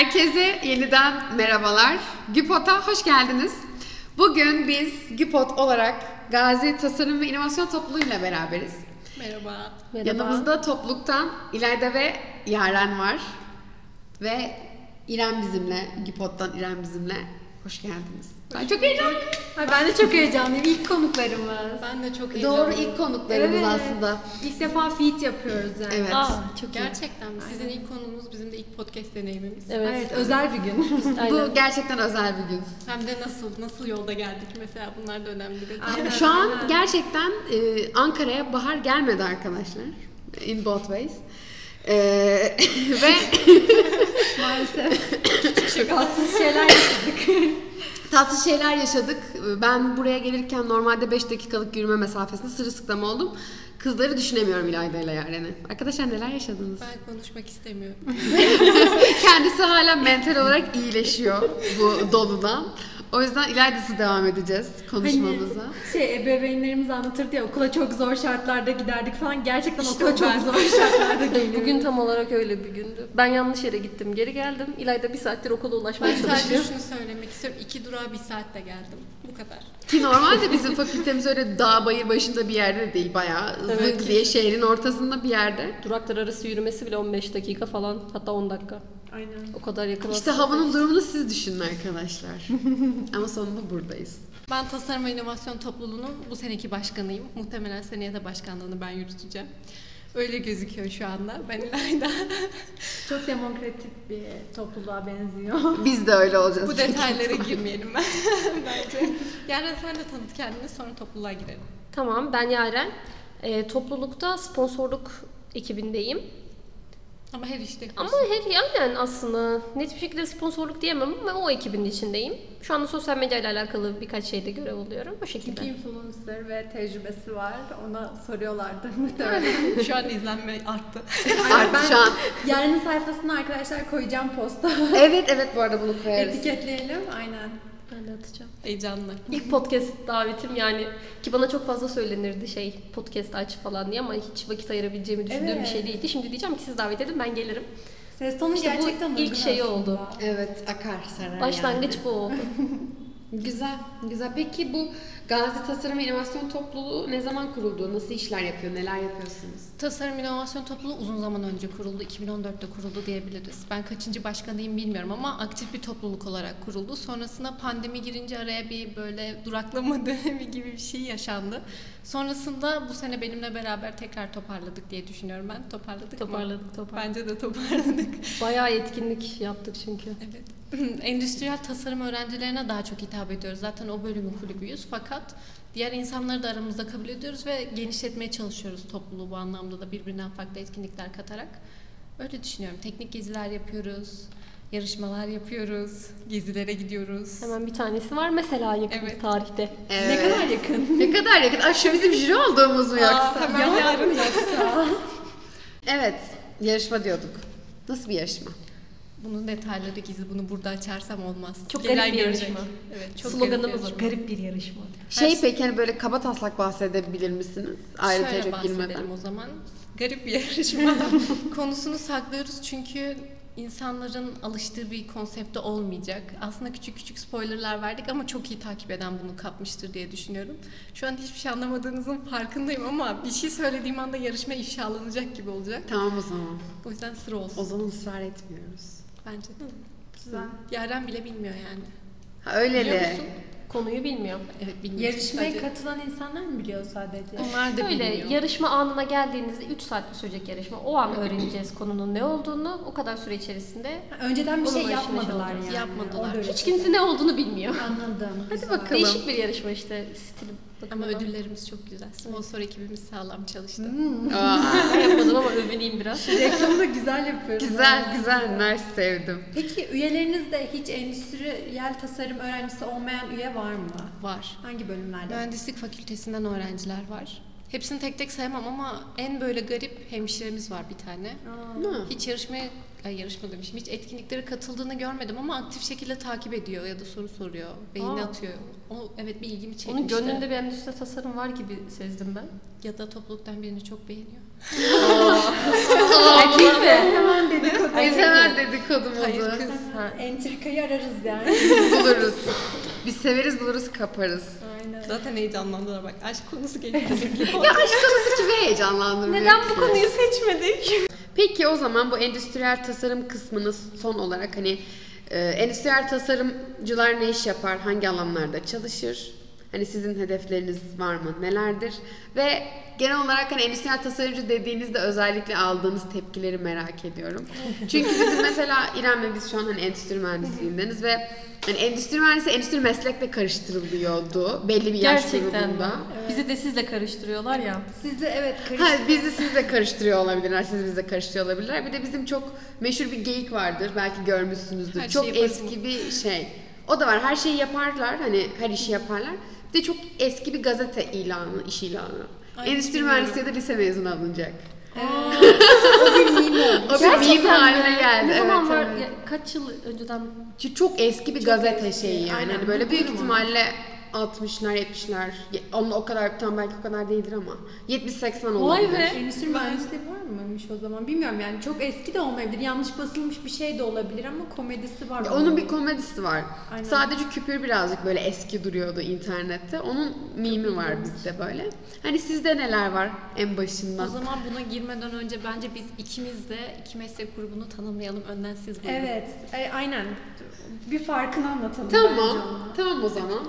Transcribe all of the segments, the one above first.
Herkese yeniden merhabalar. Güpot'a hoş geldiniz. Bugün biz Güpot olarak Gazi Tasarım ve İnovasyon Topluluğu ile beraberiz. Merhaba. Merhaba. Yanımızda topluluktan İlayda ve Yaren var. Ve İrem bizimle, Güpot'tan İrem bizimle. Hoş geldiniz. Ben çok heyecanlıyım. Ay ben de çok heyecanlıyım. İlk konuklarımız. Ben de çok Doğru heyecanlıyım. ilk konuklarımız Evet. aslında. İlk defa feat yapıyoruz yani. Evet. Aa, çok iyi. Gerçekten mi? Sizin ilk konumuz bizim de ilk podcast deneyimimiz. Evet, Evet. özel bir gün. Aynen. Bu gerçekten özel bir gün. Hem de nasıl, nasıl yolda geldik mesela bunlar da önemli bir Aynen, Şu an aynen. gerçekten e, Ankara'ya bahar gelmedi arkadaşlar. In both ways. E, ve Maalesef. Tatsız şeyler yaşadık. Tatsız şeyler yaşadık. Ben buraya gelirken normalde 5 dakikalık yürüme mesafesinde sırılsıklam oldum. Kızları düşünemiyorum İlayda ile Yaren'i. Arkadaşlar neler yaşadınız? Ben konuşmak istemiyorum. Kendisi hala mental olarak iyileşiyor bu doludan. O yüzden İlayda'sı devam edeceğiz konuşmamıza. Hani şey ebeveynlerimiz anlatırdı ya okula çok zor şartlarda giderdik falan. Gerçekten İşte okula çok zor şartlarda geliyoruz. Bugün tam olarak öyle bir gündü. Ben yanlış yere gittim, geri geldim. İlayda bir saattir okula ulaşmaya Ben sadece çalışıyor. şunu söylemek istiyorum. İki durağa bir saatte geldim. Bu kadar. Ki normalde bizim fakültemiz öyle dağ bayır başında bir yerde de değil. Bayağı Evet. zık diye şehrin ortasında bir yerde. Duraklar arası yürümesi bile 15 dakika falan, hatta 10 dakika. Aynen. O kadar yakın İşte aslında. havanın durumunu siz düşünün arkadaşlar. Ama sonunda buradayız. Ben Tasarım ve İnovasyon Topluluğu'nun bu seneki başkanıyım. Muhtemelen seneye de başkanlığını ben yürüteceğim. Öyle gözüküyor şu anda. Ben İlayda. Çok demokratik bir topluluğa benziyor. Biz de öyle olacağız. bu detaylara girmeyelim ben bence. Yaren sen de tanıt kendini sonra topluluğa girelim. Tamam, ben Yaren. Ee, toplulukta sponsorluk ekibindeyim. Ama her işte Ama her yani aslında net bir şekilde sponsorluk diyemem ama o ekibin içindeyim. Şu anda sosyal medya ile alakalı birkaç şeyde görev alıyorum. O Çünkü şekilde. influencer ve tecrübesi var. Ona soruyorlardı muhtemelen. Şu an izlenme arttı. Ben şu an. yarının sayfasına arkadaşlar koyacağım posta. Evet evet bu arada bunu koyarız. Etiketleyelim. Aynen. Ben de atacağım. Heyecanlı. İlk podcast davetim yani ki bana çok fazla söylenirdi şey podcast aç falan diye ama hiç vakit ayırabileceğimi düşündüğüm Evet. bir şey değildi. Şimdi diyeceğim ki siz davet edin ben gelirim. Ses tonu İşte bu gerçekten ilk uygun şey aslında. oldu. Evet akar sarar Başlangıç yani. bu oldu. Güzel, güzel. Peki bu Gazi Tasarım İnovasyon Topluluğu ne zaman kuruldu? Nasıl işler yapıyor? Neler yapıyorsunuz? Tasarım İnovasyon Topluluğu uzun zaman önce kuruldu. 2014'te kuruldu diyebiliriz. Ben kaçıncı başkanıyım bilmiyorum ama aktif bir topluluk olarak kuruldu. Sonrasında pandemi girince araya bir böyle duraklama dönemi gibi bir şey yaşandı. Sonrasında bu sene benimle beraber tekrar toparladık diye düşünüyorum ben. Toparladık mı? Toparladık, toparladık. Bence de toparladık. Bayağı etkinlik yaptık çünkü. Evet. Endüstriyel tasarım öğrencilerine daha çok hitap ediyoruz. Zaten o bölümün kulübüyüz. Fakat diğer insanları da aramızda kabul ediyoruz ve genişletmeye çalışıyoruz topluluğu bu anlamda da birbirinden farklı etkinlikler katarak. Öyle düşünüyorum. Teknik geziler yapıyoruz. Yarışmalar yapıyoruz. Gezilere gidiyoruz. Hemen bir tanesi var mesela yakın Evet. tarihte. Ne kadar yakın. Ne kadar yakın. Şu bizim jüri olduğumuz mu yoksa? Aa, hemen yarın. Yoksa. Evet, yarışma diyorduk. Nasıl bir yarışma? Bunun detayları gizli. Bunu burada açarsam olmaz. Çok Gelen garip bir görecek. yarışma. Evet, çok Sloganımız garip. Garip bir yarışma. Şey Her- peki hani böyle kaba taslak bahsedebilir misiniz? Ayrıntıya Şöyle çok girmeden. bahsedelim o zaman. Garip bir yarışma. Konusunu saklıyoruz çünkü insanların alıştığı bir konsepte olmayacak. Aslında küçük küçük spoilerlar verdik ama çok iyi takip eden bunu kapmıştır diye düşünüyorum. Şu an hiçbir şey anlamadığınızın farkındayım ama bir şey söylediğim anda yarışma ifşalanacak gibi olacak. Tamam o zaman. O yüzden sıra olsun. O zaman ısrar etmiyoruz. Bence de. Güzel. Yaren bile bilmiyor yani. Ha öyle Biliyor de. musun? Konuyu bilmiyor. Evet bilmiyor. Yarışmaya Sadece- katılan insanlar mı biliyor sadece? Onlar da Öyle bilmiyor. yarışma anına geldiğinizde 3 saat sürecek yarışma. O an öğreneceğiz konunun ne olduğunu. O kadar süre içerisinde Önceden bir şey yapmadılar yani. Yapmadılar. Orada hiç kimse ne olduğunu bilmiyor. Anladım. Hadi güzel. bakalım. Değişik bir yarışma işte stilim. Ama ödüllerimiz çok güzel. Sponsor ekibimiz sağlam çalıştı. Aa, Ben yapmadım ama övüneyim biraz. Reklamı da güzel yapıyoruz. güzel güzel. Nice sevdim. Peki üyelerinizde hiç endüstriyel tasarım öğrencisi olmayan üye var mı? Var. Hangi bölümlerde? Mühendislik fakültesinden öğrenciler var. Hepsini tek tek sayamam ama en böyle garip hemşiremiz var bir tane. Aa. Hiç yarışmaya, ay yarışma demişim, hiç etkinliklere katıldığını görmedim ama aktif şekilde takip ediyor ya da soru soruyor, beğeni Aa. atıyor. O evet bir ilgimi çekmişti. Onun gönlünde bir endüstri tasarım var gibi sezdim ben. Ya da topluluktan birini çok beğeniyor. Erkek mi? Hemen dedikodu. Biz hemen dedikodu Hayır kız. Ha. Entrikayı ararız yani. buluruz. Biz severiz buluruz kaparız. Aynen. Zaten heyecanlandılar bak. Aşk konusu geliyor. Ya aşk konusu kimi heyecanlandırmıyor Neden bu konuyu seçmedik? Peki o zaman bu endüstriyel tasarım kısmını son olarak hani e, endüstriyel tasarımcılar ne iş yapar, hangi alanlarda çalışır? Hani sizin hedefleriniz var mı, nelerdir? Ve genel olarak hani endüstriyel tasarımcı dediğinizde özellikle aldığınız tepkileri merak ediyorum. Çünkü bizim mesela İrem'le biz şu an hani endüstri mühendisliğindeniz ve hani endüstri mühendisi endüstri meslekle karıştırılıyordu belli bir yaş Gerçekten mi? grubunda. Bizi de sizle karıştırıyorlar ya. Sizde evet karış. Ha, bizi sizle karıştırıyor olabilirler, siz bizle karıştırıyor olabilirler. Bir de bizim çok meşhur bir geyik vardır, belki görmüşsünüzdür. Her çok eski bir şey. O da var, her şeyi yaparlar, hani her işi yaparlar. Bir de çok eski bir gazete ilanı, iş ilanı. Ay, Endüstri mühendisliği de lise mezunu alınacak. o bir meme olmuş. O bir meme Gerçekten haline mi? geldi. Ne evet, evet. ya, kaç yıl önceden Çünkü Çok eski bir gazete eski, şeyi yani. aynen. Hani böyle büyük Biliyorum onu. ihtimalle 60'lar, 70'ler. ye- Onun o kadar tam belki o kadar değildir ama 70-80 Vay olabilir. be. Endüstri mühendisliği var mıymış o zaman? Bilmiyorum yani çok eski de olmayabilir. Yanlış basılmış bir şey de olabilir ama komedisi var. Ya Onun bir komedisi var. Aynen. Sadece küpür birazcık böyle eski duruyordu internette. Onun mimi var bizde böyle. Hani sizde neler var en O başından? zaman buna girmeden önce bence biz ikimiz de iki meslek grubunu tanımlayalım. Önden siz buyurun. Evet, e, aynen. Bir farkını anlatalım Tamam. Tamam o zaman.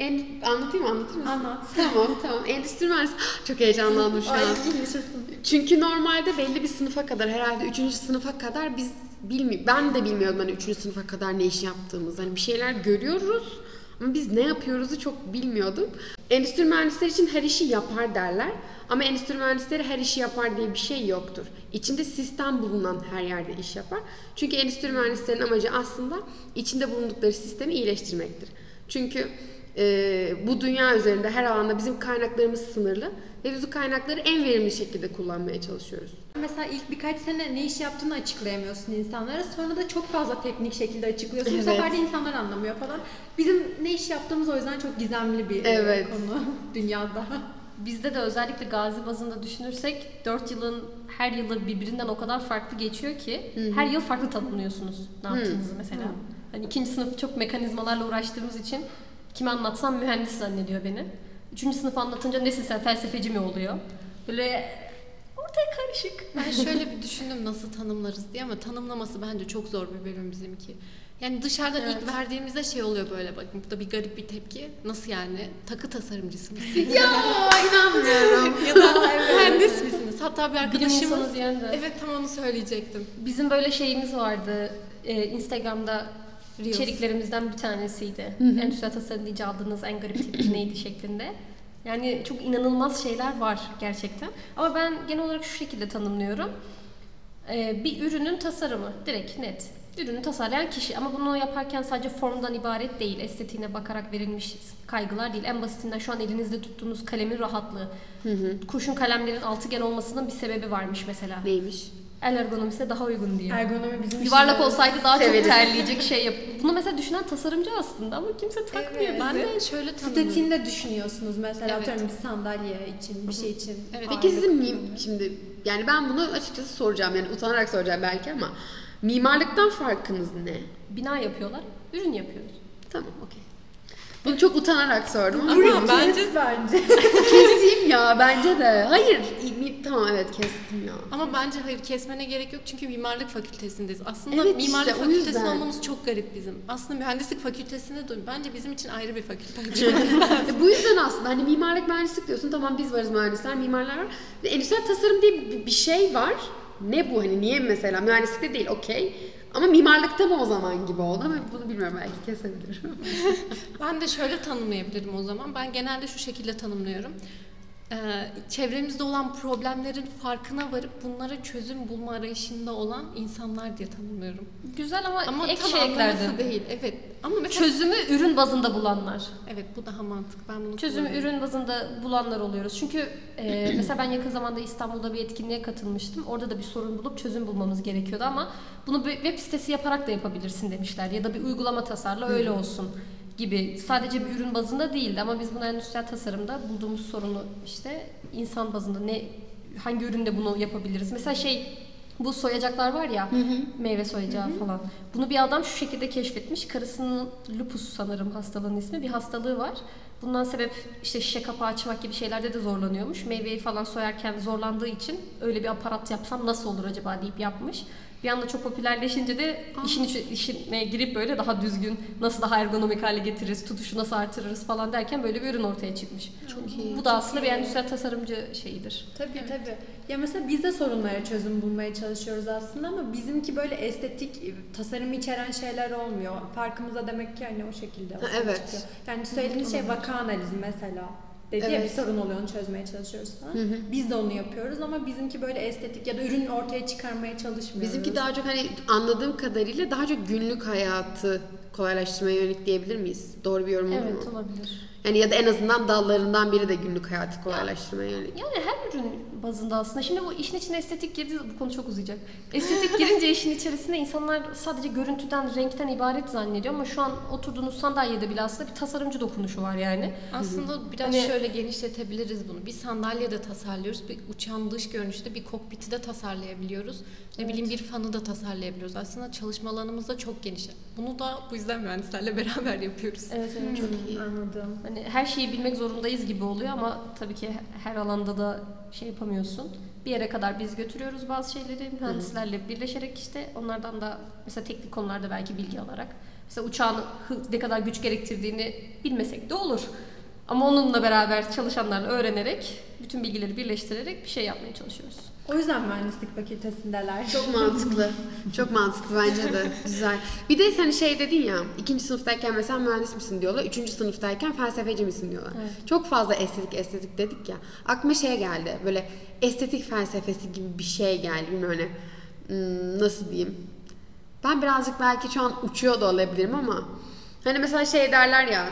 En, anlatayım mı? Anlatır mısın? Anlat. Tamam tamam. Endüstri mühendisi. Çok heyecanlandım şu Ay an. yaşasın. Çünkü normalde belli bir sınıfa kadar herhalde 3. sınıfa kadar biz bilmi ben de bilmiyordum hani 3. sınıfa kadar ne iş yaptığımız. Hani bir şeyler görüyoruz ama biz ne yapıyoruzu çok bilmiyordum. Endüstri mühendisleri için her işi yapar derler. Ama endüstri mühendisleri her işi yapar diye bir şey yoktur. İçinde sistem bulunan her yerde iş yapar. Çünkü endüstri mühendislerinin amacı aslında içinde bulundukları sistemi iyileştirmektir. Çünkü e, bu dünya üzerinde her alanda bizim kaynaklarımız sınırlı ve biz bu kaynakları en verimli şekilde kullanmaya çalışıyoruz. Mesela ilk birkaç sene ne iş yaptığını açıklayamıyorsun insanlara. Sonra da çok fazla teknik şekilde açıklıyorsun. Bu Evet. sefer de insanlar anlamıyor falan. Bizim ne iş yaptığımız o yüzden çok gizemli bir e, Evet. konu dünyada. Bizde de özellikle gazi bazında düşünürsek 4 yılın her yılı birbirinden o kadar farklı geçiyor ki her yıl farklı tanımlıyorsunuz ne yaptığınızı mesela. Hani ikinci sınıf çok mekanizmalarla uğraştığımız için kime anlatsam mühendis zannediyor beni. Üçüncü sınıf anlatınca nesin sen felsefeci mi oluyor? Böyle ortaya karışık. Ben şöyle bir düşündüm nasıl tanımlarız diye ama tanımlaması bence çok zor bir bölüm bizimki. Yani dışarıdan ilk verdiğimizde şey oluyor böyle bak burada bir garip bir tepki. Nasıl yani? Takı tasarımcısı mısınız? Ya inanmıyorum. ya da mühendis misiniz? Hatta bir arkadaşımız... Evet tam onu söyleyecektim. Bizim böyle şeyimiz vardı. Ee, Instagram'da Reels. içeriklerimizden bir tanesiydi. Endüstriyel tasarım deyince aldığınız en garip tepki neydi şeklinde. Yani çok inanılmaz şeyler var gerçekten. Ama ben genel olarak şu şekilde tanımlıyorum. Ee, bir ürünün tasarımı direkt net. Ürünü tasarlayan kişi ama bunu yaparken sadece formdan ibaret değil. Estetiğine bakarak verilmiş kaygılar değil. En basitinden şu an elinizde tuttuğunuz kalemin rahatlığı. Kurşun kalemlerin altıgen olmasının bir sebebi varmış mesela. Neymiş? El ergonomisine daha uygun diye. Ergonomi bizim Yuvarlak işimiz. olsaydı daha Severiz. çok terleyecek şey yap. Bunu mesela düşünen tasarımcı aslında ama kimse takmıyor. Evet. Ben de şöyle tanımlıyorum. Statiğini de düşünüyorsunuz mesela Evet. atıyorum bir sandalye için, bir şey için. Evet. Peki sizin mim şimdi yani ben bunu açıkçası soracağım yani utanarak soracağım belki ama mimarlıktan farkınız ne? Bina yapıyorlar, ürün yapıyoruz. Tamam okey. Bunu çok utanarak sordum ama bence bence. keseyim ya bence de. Hayır tamam evet kestim ya. Ama bence hayır kesmene gerek yok çünkü mimarlık fakültesindeyiz. Aslında Evet mimarlık işte, fakültesinde olmamız çok garip bizim. Aslında mühendislik fakültesinde de bence bizim için ayrı bir fakülte. E, bu yüzden aslında hani mimarlık mühendislik diyorsun tamam biz varız mühendisler mimarlar var. Ve endüstriyel tasarım diye bir, bir şey var. Ne bu hani niye mesela mühendislikte değil okey. Ama mimarlıkta mı o zaman gibi oldu ama bunu bilmiyorum belki kesebilirim. ben de şöyle tanımlayabilirim o zaman. Ben genelde şu şekilde tanımlıyorum. Ee, çevremizde olan problemlerin farkına varıp bunlara çözüm bulma arayışında olan insanlar diye tanımlıyorum. Güzel ama, Ama ek tam şey eklerdim. değil. Evet. Ama mesela Çözümü ürün bazında bulanlar. evet bu daha mantıklı. Ben bunu Çözümü ürün bazında bulanlar oluyoruz. Çünkü e, mesela ben yakın zamanda İstanbul'da bir etkinliğe katılmıştım. Orada da bir sorun bulup çözüm bulmamız gerekiyordu ama bunu bir web sitesi yaparak da yapabilirsin demişler. Ya da bir uygulama tasarla öyle olsun gibi. Sadece bir ürün bazında değildi ama biz bunu endüstriyel tasarımda bulduğumuz sorunu işte insan bazında ne hangi üründe bunu yapabiliriz? Mesela şey bu soyacaklar var ya meyve soyacağı falan. Bunu bir adam şu şekilde keşfetmiş. Karısının lupus sanırım hastalığın ismi. Bir hastalığı var. Bundan sebep işte şişe kapağı açmak gibi şeylerde de zorlanıyormuş. Meyveyi falan soyarken zorlandığı için öyle bir aparat yapsam nasıl olur acaba deyip yapmış. Bir anda çok popülerleşince de işin içi- işine girip böyle daha düzgün, nasıl daha ergonomik hale getiririz, tutuşu nasıl artırırız falan derken böyle bir ürün ortaya çıkmış. Çok iyi. Bu da aslında bir endüstriyel tasarımcı şeyidir. Tabii tabii. Ya mesela biz de sorunlara çözüm bulmaya çalışıyoruz aslında ama bizimki böyle estetik e, tasarım içeren şeyler olmuyor. Parkımıza demek ki hani o şekilde ortaya evet. çıkıyor. Yani söylediğiniz şey vaka analizi mesela. Dedi ya bir Evet. sorun oluyor onu çözmeye çalışıyoruz falan. Biz de onu yapıyoruz ama bizimki böyle estetik ya da ürün ortaya çıkarmaya çalışmıyoruz. Bizimki daha çok hani anladığım kadarıyla daha çok günlük hayatı kolaylaştırmaya yönelik diyebilir miyiz? Doğru bir yorum olur Evet mu? olabilir. Yani ya da en azından dallarından biri de günlük hayatı kolaylaştırmaya yönelik. Yani her ürün bazında aslında. Şimdi bu işin içine estetik girdi, bu konu çok uzayacak. Estetik girince işin içerisinde insanlar sadece görüntüden, renkten ibaret zannediyor ama şu an oturduğunuz sandalyede bile aslında bir tasarımcı dokunuşu var yani. Aslında biraz Hani- şöyle genişletebiliriz bunu. Bir sandalye de tasarlıyoruz, bir uçağın dış görünüşte bir kokpiti de tasarlayabiliyoruz. Ne bileyim bir fanı da tasarlayabiliyoruz. Aslında çalışma alanımız da çok geniş. Bunu da bu yüzden mühendislerle beraber yapıyoruz. Evet evet çok iyi. anladım. Hani her şeyi bilmek zorundayız gibi oluyor ama tabii ki her alanda da şey yapamıyorsun. Bir yere kadar biz götürüyoruz bazı şeyleri mühendislerle birleşerek işte onlardan da mesela teknik konularda belki bilgi alarak. Mesela uçağın ne kadar güç gerektirdiğini bilmesek de olur. Ama onunla beraber çalışanlarla öğrenerek, bütün bilgileri birleştirerek bir şey yapmaya çalışıyoruz. O yüzden mühendislik fakültesindeler. Çok mantıklı. Çok mantıklı bence de. Güzel. Bir de hani şey dedin ya, ikinci sınıftayken mesela mühendis misin diyorlar, üçüncü sınıftayken felsefeci misin diyorlar. Evet. Çok fazla estetik estetik dedik ya. Aklıma şey geldi, böyle estetik felsefesi gibi bir şey geldi. Bilmiyorum hani hmm, nasıl diyeyim. Ben birazcık belki şu an uçuyor da olabilirim ama hani mesela şey derler ya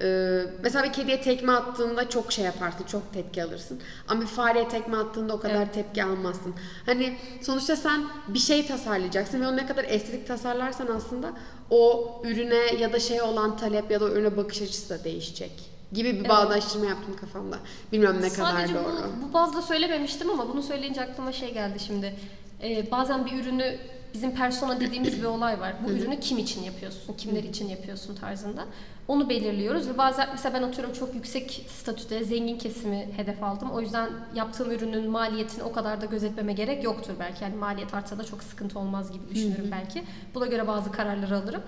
e, mesela bir kediye tekme attığında çok şey yaparsın, çok tepki alırsın. Ama bir fareye tekme attığında o kadar Evet. tepki almazsın. Hani sonuçta sen bir şey tasarlayacaksın ve onu ne kadar estetik tasarlarsan aslında o ürüne ya da şey olan talep ya da ürüne bakış açısı da değişecek gibi bir Evet. bağdaştırma yaptım kafamda. Bilmiyorum ne kadar Sadece doğru. Bu, bu bazda söylememiştim ama bunu söyleyince aklıma şey geldi şimdi. Ee, bazen bir ürünü bizim persona dediğimiz bir olay var. Bu ürünü kim için yapıyorsun, kimler için yapıyorsun tarzında. Onu belirliyoruz ve bazen mesela ben atıyorum çok yüksek statüde zengin kesimi hedef aldım. O yüzden yaptığım ürünün maliyetini o kadar da gözetmeme gerek yoktur belki. Yani maliyet artsa da çok sıkıntı olmaz gibi düşünürüm belki. Buna göre bazı kararları alırım.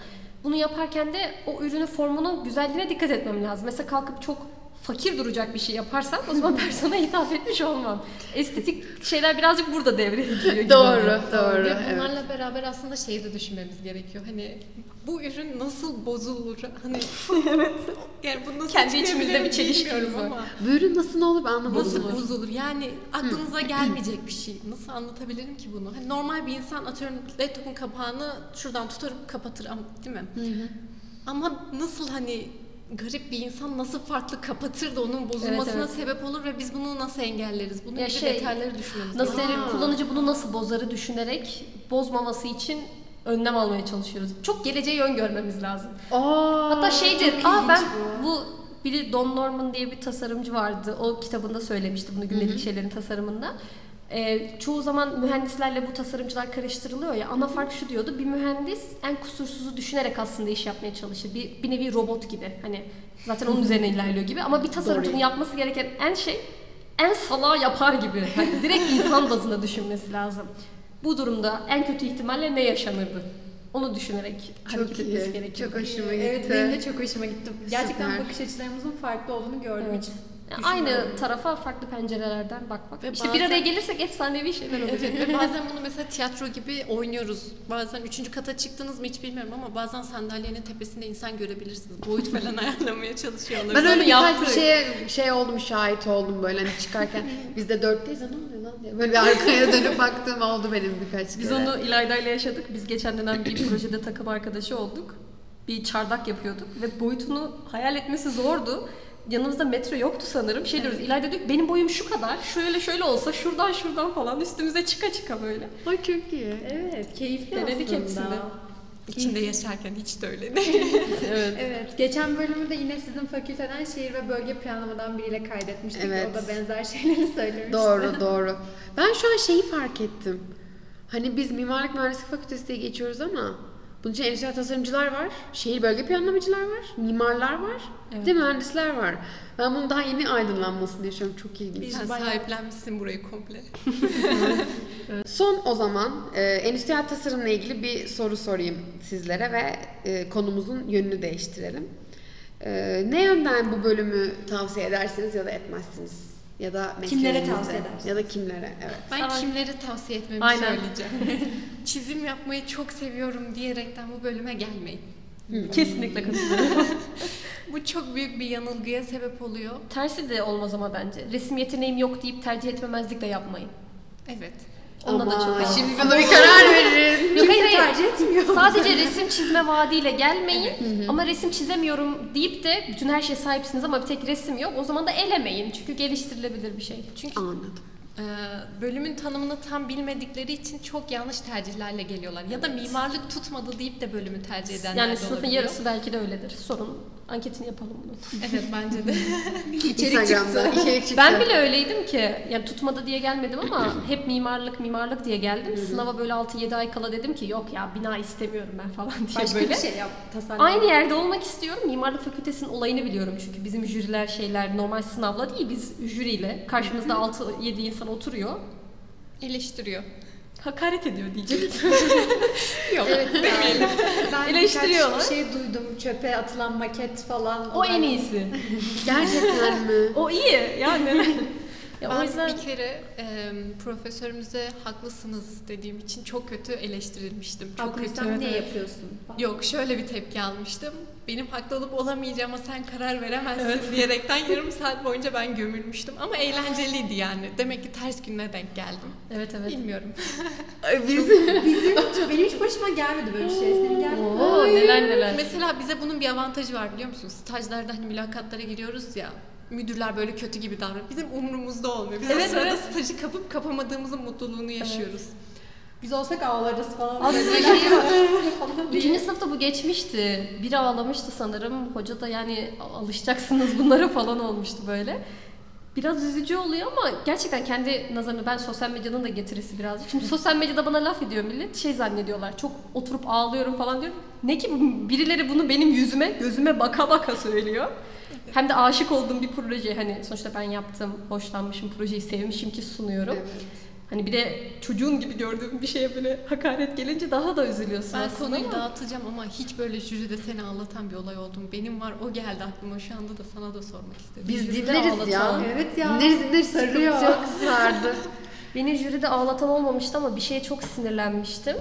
Bunu yaparken de o ürünün formunun güzelliğine dikkat etmem lazım. Mesela kalkıp çok fakir duracak bir şey yaparsam o zaman persona hitap etmiş olmam. Estetik şeyler birazcık burada devreye giriyor gibi. Doğru, doğru. Ve evet. bunlarla beraber aslında şeyi de düşünmemiz gerekiyor. Hani bu ürün nasıl bozulur? Hani evet. Yani bu nasıl Kendi içimizde bir var. ama Bu ürün nasıl ne olur ben anlamadım. Nasıl bozulur? Yani aklınıza gelmeyecek bir şey. Nasıl anlatabilirim ki bunu? Hani normal bir insan atıyorum laptopun kapağını şuradan tutarıp kapatır ama değil mi? Ama nasıl hani garip bir insan nasıl farklı kapatır da onun bozulmasına Evet, evet. sebep olur ve biz bunu nasıl engelleriz? Bunun Ya gibi şey, detayları düşünmemiz Nasıl gerekiyor. yani kullanıcı bunu nasıl bozarı düşünerek bozmaması için önlem almaya çalışıyoruz. Çok geleceği öngörmemiz lazım. Aa, Hatta şeydi, çok aa ben bu biri Don Norman diye bir tasarımcı vardı. O kitabında söylemişti bunu gündelik şeylerin tasarımında. Ee, çoğu zaman mühendislerle bu tasarımcılar karıştırılıyor ya. Ana fark şu diyordu. Bir mühendis en kusursuzu düşünerek aslında iş yapmaya çalışır. Bir, bir nevi robot gibi. Hani zaten onun üzerine ilerliyor gibi. Ama bir tasarımcının Doğru. yapması gereken en şey en salağı yapar gibi. Hani direkt insan bazında düşünmesi lazım. Bu durumda en kötü ihtimalle ne yaşanırdı? Onu düşünerek Çok hareket etmesi gerekiyor. Çok hoşuma gitti. Evet benim de çok hoşuma gitti. Gerçekten Süper. bakış açılarımızın farklı olduğunu gördüm. Evet. Yani aynı tarafa farklı pencerelerden bakmak. Ve işte bir bazen- araya gelirsek efsanevi şeyler olacak. Evet ve bazen bunu mesela tiyatro gibi oynuyoruz. Bazen üçüncü kata çıktınız mı hiç bilmiyorum ama bazen sandalyenin tepesinde insan görebilirsiniz. Boyut falan ayarlamaya çalışıyorlar. Ben öyle birkaç bir şeye şey oldum, şahit oldum böyle hani çıkarken. Biz de dörtteyiz, "Ha, ne oluyor lan diye. Böyle bir arkaya dönüp baktığım oldu benim birkaç Biz kere. onu İlayda ile yaşadık. Biz geçen dönem bir projede takım arkadaşı olduk. Bir çardak yapıyorduk ve boyutunu hayal etmesi zordu. Yanımızda metro yoktu sanırım. Şey diyoruz, İlayda diyor ki, benim boyum şu kadar, şöyle şöyle olsa şuradan şuradan falan üstümüze çıka çıka böyle. Ay çok iyi. Evet, keyifli Denedik aslında. hepsini. İçinde yaşarken hiç de öyle değil. Evet. Evet. Geçen bölümü de yine sizin fakülteden şehir ve bölge planlamadan biriyle kaydetmiştik. Evet. O da benzer şeyleri söylemişti. Doğru doğru. Ben şu an şeyi fark ettim. Hani biz mimarlık mühendislik fakültesi diye geçiyoruz ama bunun için endüstriyel tasarımcılar var, şehir bölge planlamacılar var, mimarlar var, bir de mühendisler var. Ben bunun daha yeni aydınlanmasını yaşıyorum. Çok ilginç. Sen sahiplenmişsin burayı komple. Son o zaman e, endüstriyel tasarımla ilgili bir soru sorayım sizlere ve e, konumuzun yönünü değiştirelim. E, ne yönden bu bölümü tavsiye edersiniz ya da etmezsiniz? Ya da Kimlere tavsiye edersiniz? Ya da kimlere, evet. Ben Sana- kimleri tavsiye etmemi Aynen. söyleyeceğim. Çizim yapmayı çok seviyorum diyerekten bu bölüme gelmeyin. Kesinlikle katılıyorum. Bu çok büyük bir yanılgıya sebep oluyor. Tersi de olmaz ama bence. Resim yeteneğim yok deyip tercih etmemezlik de yapmayın. Evet. Onunla da çok Şimdi bana bir karar verin. Yok, hayır, hayır. tercih. Sadece resim çizme vaadiyle gelmeyin. ama resim çizemiyorum deyip de bütün her şeye sahipsiniz ama bir tek resim yok. O zaman da elemeyin. Çünkü geliştirilebilir bir şey. Çünkü Anladım. Ee, bölümün tanımını tam bilmedikleri için çok yanlış tercihlerle geliyorlar. Ya da mimarlık tutmadı deyip de bölümü tercih edenler yani de sınıfın olabiliyor. yarısı belki de öyledir. Sorun anketini yapalım bunun. Evet bence de. İçerik çıktı. Ben bile öyleydim ki yani tutmadı diye gelmedim ama hep mimarlık mimarlık diye geldim. Sınava böyle 6-7 ay kala dedim ki yok ya bina istemiyorum ben falan diye Başka böyle. bir şey yap. Tasarlam. Aynı yerde olmak istiyorum. Mimarlık fakültesinin olayını biliyorum çünkü bizim jüriler şeyler normal sınavla değil biz jüriyle karşımızda 6-7 insan oturuyor. Eleştiriyor. Hakaret ediyor diyecektim. Yok. Evet demeyelim. Ben Eleştiriyorlar. birkaç şey duydum. Çöpe atılan maket falan. o en iyisi. Gerçekten mi? O iyi yani. ya ben o yüzden bir kere e, profesörümüze haklısınız dediğim için çok kötü eleştirilmiştim. Çok kötü. Haklıysan niye yapıyorsun? falan. Yok şöyle bir tepki almıştım. Benim haklı olup olamayacağıma sen karar veremezsin diyerekten yarım saat boyunca ben gömülmüştüm. Ama eğlenceliydi yani. Demek ki ters gününe denk geldim. evet evet. Bilmiyorum. Bizim Bizim benim hiç başıma gelmedi böyle bir şey. Senin geldi? Oo neler neler. Mesela bize bunun bir avantajı var biliyor musun? Stajlarda hani mülakatlara giriyoruz ya. Müdürler böyle kötü gibi davranıyor. Bizim umurumuzda olmuyor. Biz Evet, o sırada evet. stajı kapıp kapamadığımızın mutluluğunu yaşıyoruz. Biz olsak ağlarız falan. Aslında şey-. İkinci sınıfta bu geçmişti. Biri ağlamıştı sanırım. Hoca da yani alışacaksınız bunlara falan olmuştu böyle. Biraz üzücü oluyor ama gerçekten kendi nazarını ben sosyal medyanın da getirisi birazcık. Şimdi sosyal medyada bana laf ediyor millet. Şey zannediyorlar. Çok oturup ağlıyorum falan diyorum. Ne ki birileri bunu benim yüzüme, gözüme baka baka söylüyor. Hem de aşık olduğum bir proje. Hani sonuçta ben yaptım, hoşlanmışım, projeyi sevmişim ki sunuyorum. Hani bir de çocuğun gibi gördüğüm bir şeye böyle hakaret gelince daha da üzülüyorsun Ben aslında konuyu ama- dağıtacağım ama hiç böyle jüride seni ağlatan bir olay oldu mu? Benim var o geldi aklıma şu anda da sana da sormak istedim. biz Jüride dinleriz ya. ağlatan. Evet ya. Dinleriz dinleriz sıkıntı Sarıyor. yok sardı. Beni jüride ağlatan olmamıştı ama bir şeye çok sinirlenmiştim.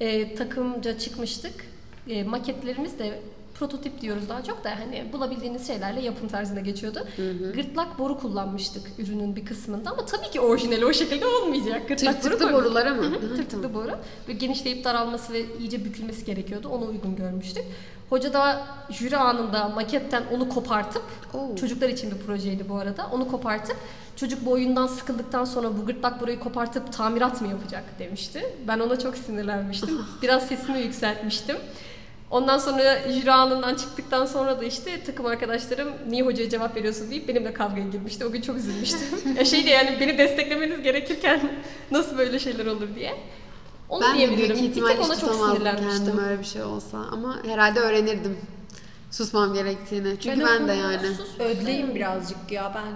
Ee, takımca çıkmıştık. Ee, maketlerimiz de prototip diyoruz daha çok da hani bulabildiğiniz şeylerle yapım tarzına geçiyordu. Gırtlak boru kullanmıştık ürünün bir kısmında ama tabii ki orijinali o şekilde olmayacak. Gırtlak boru Tırtıklı koyduk. borular ama. Hı hı, Hı, Tırtıklı tamam. boru. Böyle genişleyip daralması ve iyice bükülmesi gerekiyordu. Onu uygun görmüştük. Hoca da jüri anında maketten onu kopartıp Oo. Çocuklar için bir projeydi bu arada. Onu kopartıp çocuk bu oyundan sıkıldıktan sonra bu gırtlak burayı kopartıp tamirat mı yapacak demişti. Ben ona çok sinirlenmiştim. Biraz sesimi yükseltmiştim. Ondan sonra jüri anından çıktıktan sonra da işte takım arkadaşlarım niye hocaya cevap veriyorsun deyip benimle kavgaya girmişti. O gün çok üzülmüştüm. ya şeydi yani beni desteklemeniz gerekirken nasıl böyle şeyler olur diye. Onu Ben de diyebilirim. büyük Bir ihtimal tek hiç tutamazdım sinirlenmiştim. kendim öyle bir şey olsa. Ama herhalde öğrenirdim susmam gerektiğini. Çünkü Ben ben, de yani. sus- Ödleyim birazcık ya ben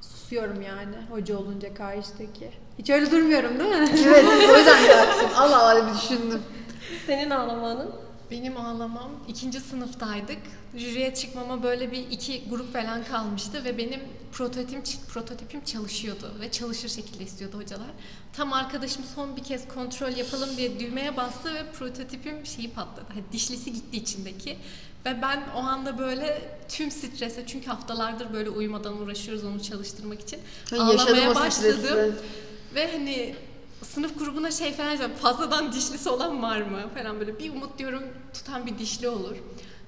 susuyorum yani hoca olunca karşıdaki. Hiç öyle durmuyorum değil mi? evet o yüzden de yaptım. Allah Allah bir düşündüm. Senin ağlamanın Benim ağlamam ikinci sınıftaydık. Jüriye çıkmama böyle bir iki grup falan kalmıştı ve benim prototipim prototipim çalışıyordu ve çalışır şekilde istiyordu hocalar. Tam arkadaşım son bir kez kontrol yapalım diye düğmeye bastı ve prototipim şeyi patladı. Hani dişlisi gitti içindeki. Ve ben o anda böyle tüm strese çünkü haftalardır böyle uyumadan uğraşıyoruz onu çalıştırmak için. Yaşadım Ağlamaya başladım. stresi. Ve hani sınıf grubuna şey falan yazıyorum. Fazladan dişlisi olan var mı? Falan böyle bir umut diyorum tutan bir dişli olur.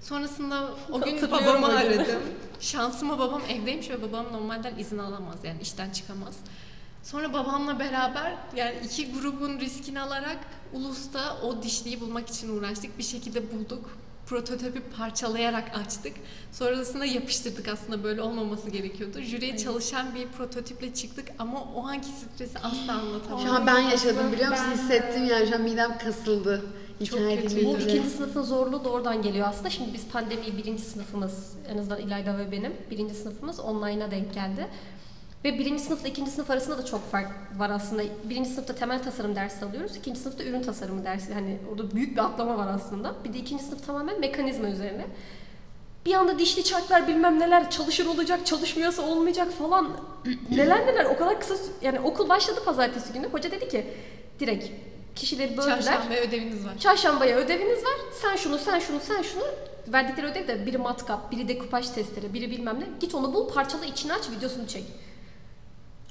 Sonrasında o gün babamı aradım. Şansıma babam evdeymiş ve babam normalden izin alamaz yani işten çıkamaz. Sonra babamla beraber yani iki grubun riskini alarak Ulus'ta o dişliyi bulmak için uğraştık. Bir şekilde bulduk. Prototipi parçalayarak açtık. Sonrasında yapıştırdık aslında böyle olmaması gerekiyordu. Jüriye çalışan bir prototiple çıktık ama o anki stresi asla anlatamam. Şu an ben yaşadım biliyor musun? ben Hissettim yani şu an midem kasıldı. Çok kötüydü. Bu ikinci sınıfın zorluğu da oradan geliyor aslında. Şimdi biz pandemiyi birinci sınıfımız, en azından İlayda ve benim birinci sınıfımız online'a denk geldi. Ve birinci sınıfla ikinci sınıf arasında da çok fark var aslında. Birinci sınıfta temel tasarım dersi alıyoruz. ikinci sınıfta ürün tasarımı dersi. Hani orada büyük bir atlama var aslında. Bir de ikinci sınıf tamamen mekanizma üzerine. Bir anda dişli çarklar bilmem neler çalışır olacak, çalışmıyorsa olmayacak falan. neler neler o kadar kısa yani okul başladı pazartesi günü. Hoca dedi ki direkt kişileri böldüler. Çarşamba ödeviniz var. Çarşambaya ödeviniz var. Sen şunu, sen şunu, sen şunu. Verdikleri ödev de biri matkap, biri dekupaj testleri, biri bilmem ne. Git onu bul, parçala, içini aç, videosunu çek.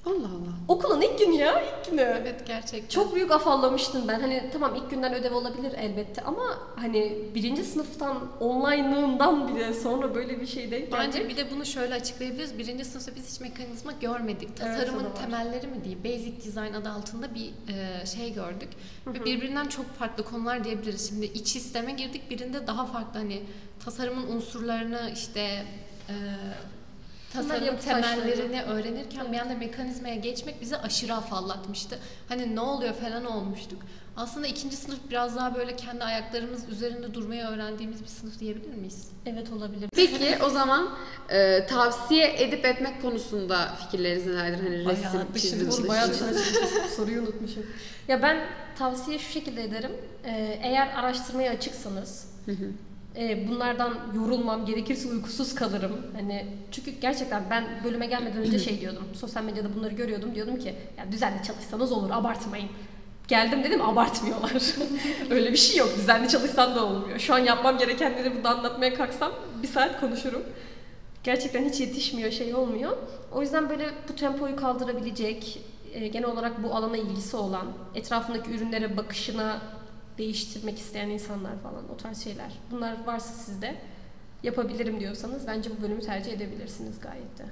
Allah Allah. Okulun ilk günü ya, ilk günü. Evet gerçekten. Çok büyük afallamıştım ben. Hani tamam ilk günden ödev olabilir elbette ama hani birinci sınıftan online'lığından bile sonra böyle bir şey denk Bence geldi. bir de bunu şöyle açıklayabiliriz. Birinci sınıfta biz hiç mekanizma görmedik. Evet, Tasarımın var. temelleri mi diyeyim, basic design adı altında bir e, şey gördük. Ve birbirinden çok farklı konular diyebiliriz. Şimdi iç sisteme girdik. Birinde daha farklı hani tasarımın unsurlarını işte e, tasarım taşları. temellerini öğrenirken bir anda mekanizmaya geçmek bizi aşırı afallatmıştı. Hani ne oluyor falan olmuştuk. Aslında ikinci sınıf biraz daha böyle kendi ayaklarımız üzerinde durmayı öğrendiğimiz bir sınıf diyebilir miyiz? Evet olabilir. Peki o zaman e, tavsiye edip etmek konusunda fikirleriniz nelerdir? Hani Bayağı resim, çizim dışı. Bayağı dışarı. Soruyu unutmuşum. Ya ben tavsiye şu şekilde ederim. Ee, eğer araştırmaya açıksanız, e, bunlardan yorulmam, gerekirse uykusuz kalırım. Hani çünkü gerçekten ben bölüme gelmeden önce şey diyordum. Sosyal medyada bunları görüyordum. Diyordum ki ya düzenli çalışsanız olur, abartmayın. Geldim dedim abartmıyorlar. Öyle bir şey yok. Düzenli çalışsan da olmuyor. Şu an yapmam gerekenleri burada anlatmaya kalksam bir saat konuşurum. Gerçekten hiç yetişmiyor, şey olmuyor. O yüzden böyle bu tempoyu kaldırabilecek, e, genel olarak bu alana ilgisi olan, etrafındaki ürünlere bakışına değiştirmek isteyen insanlar falan o tarz şeyler. Bunlar varsa sizde yapabilirim diyorsanız bence bu bölümü tercih edebilirsiniz gayet de.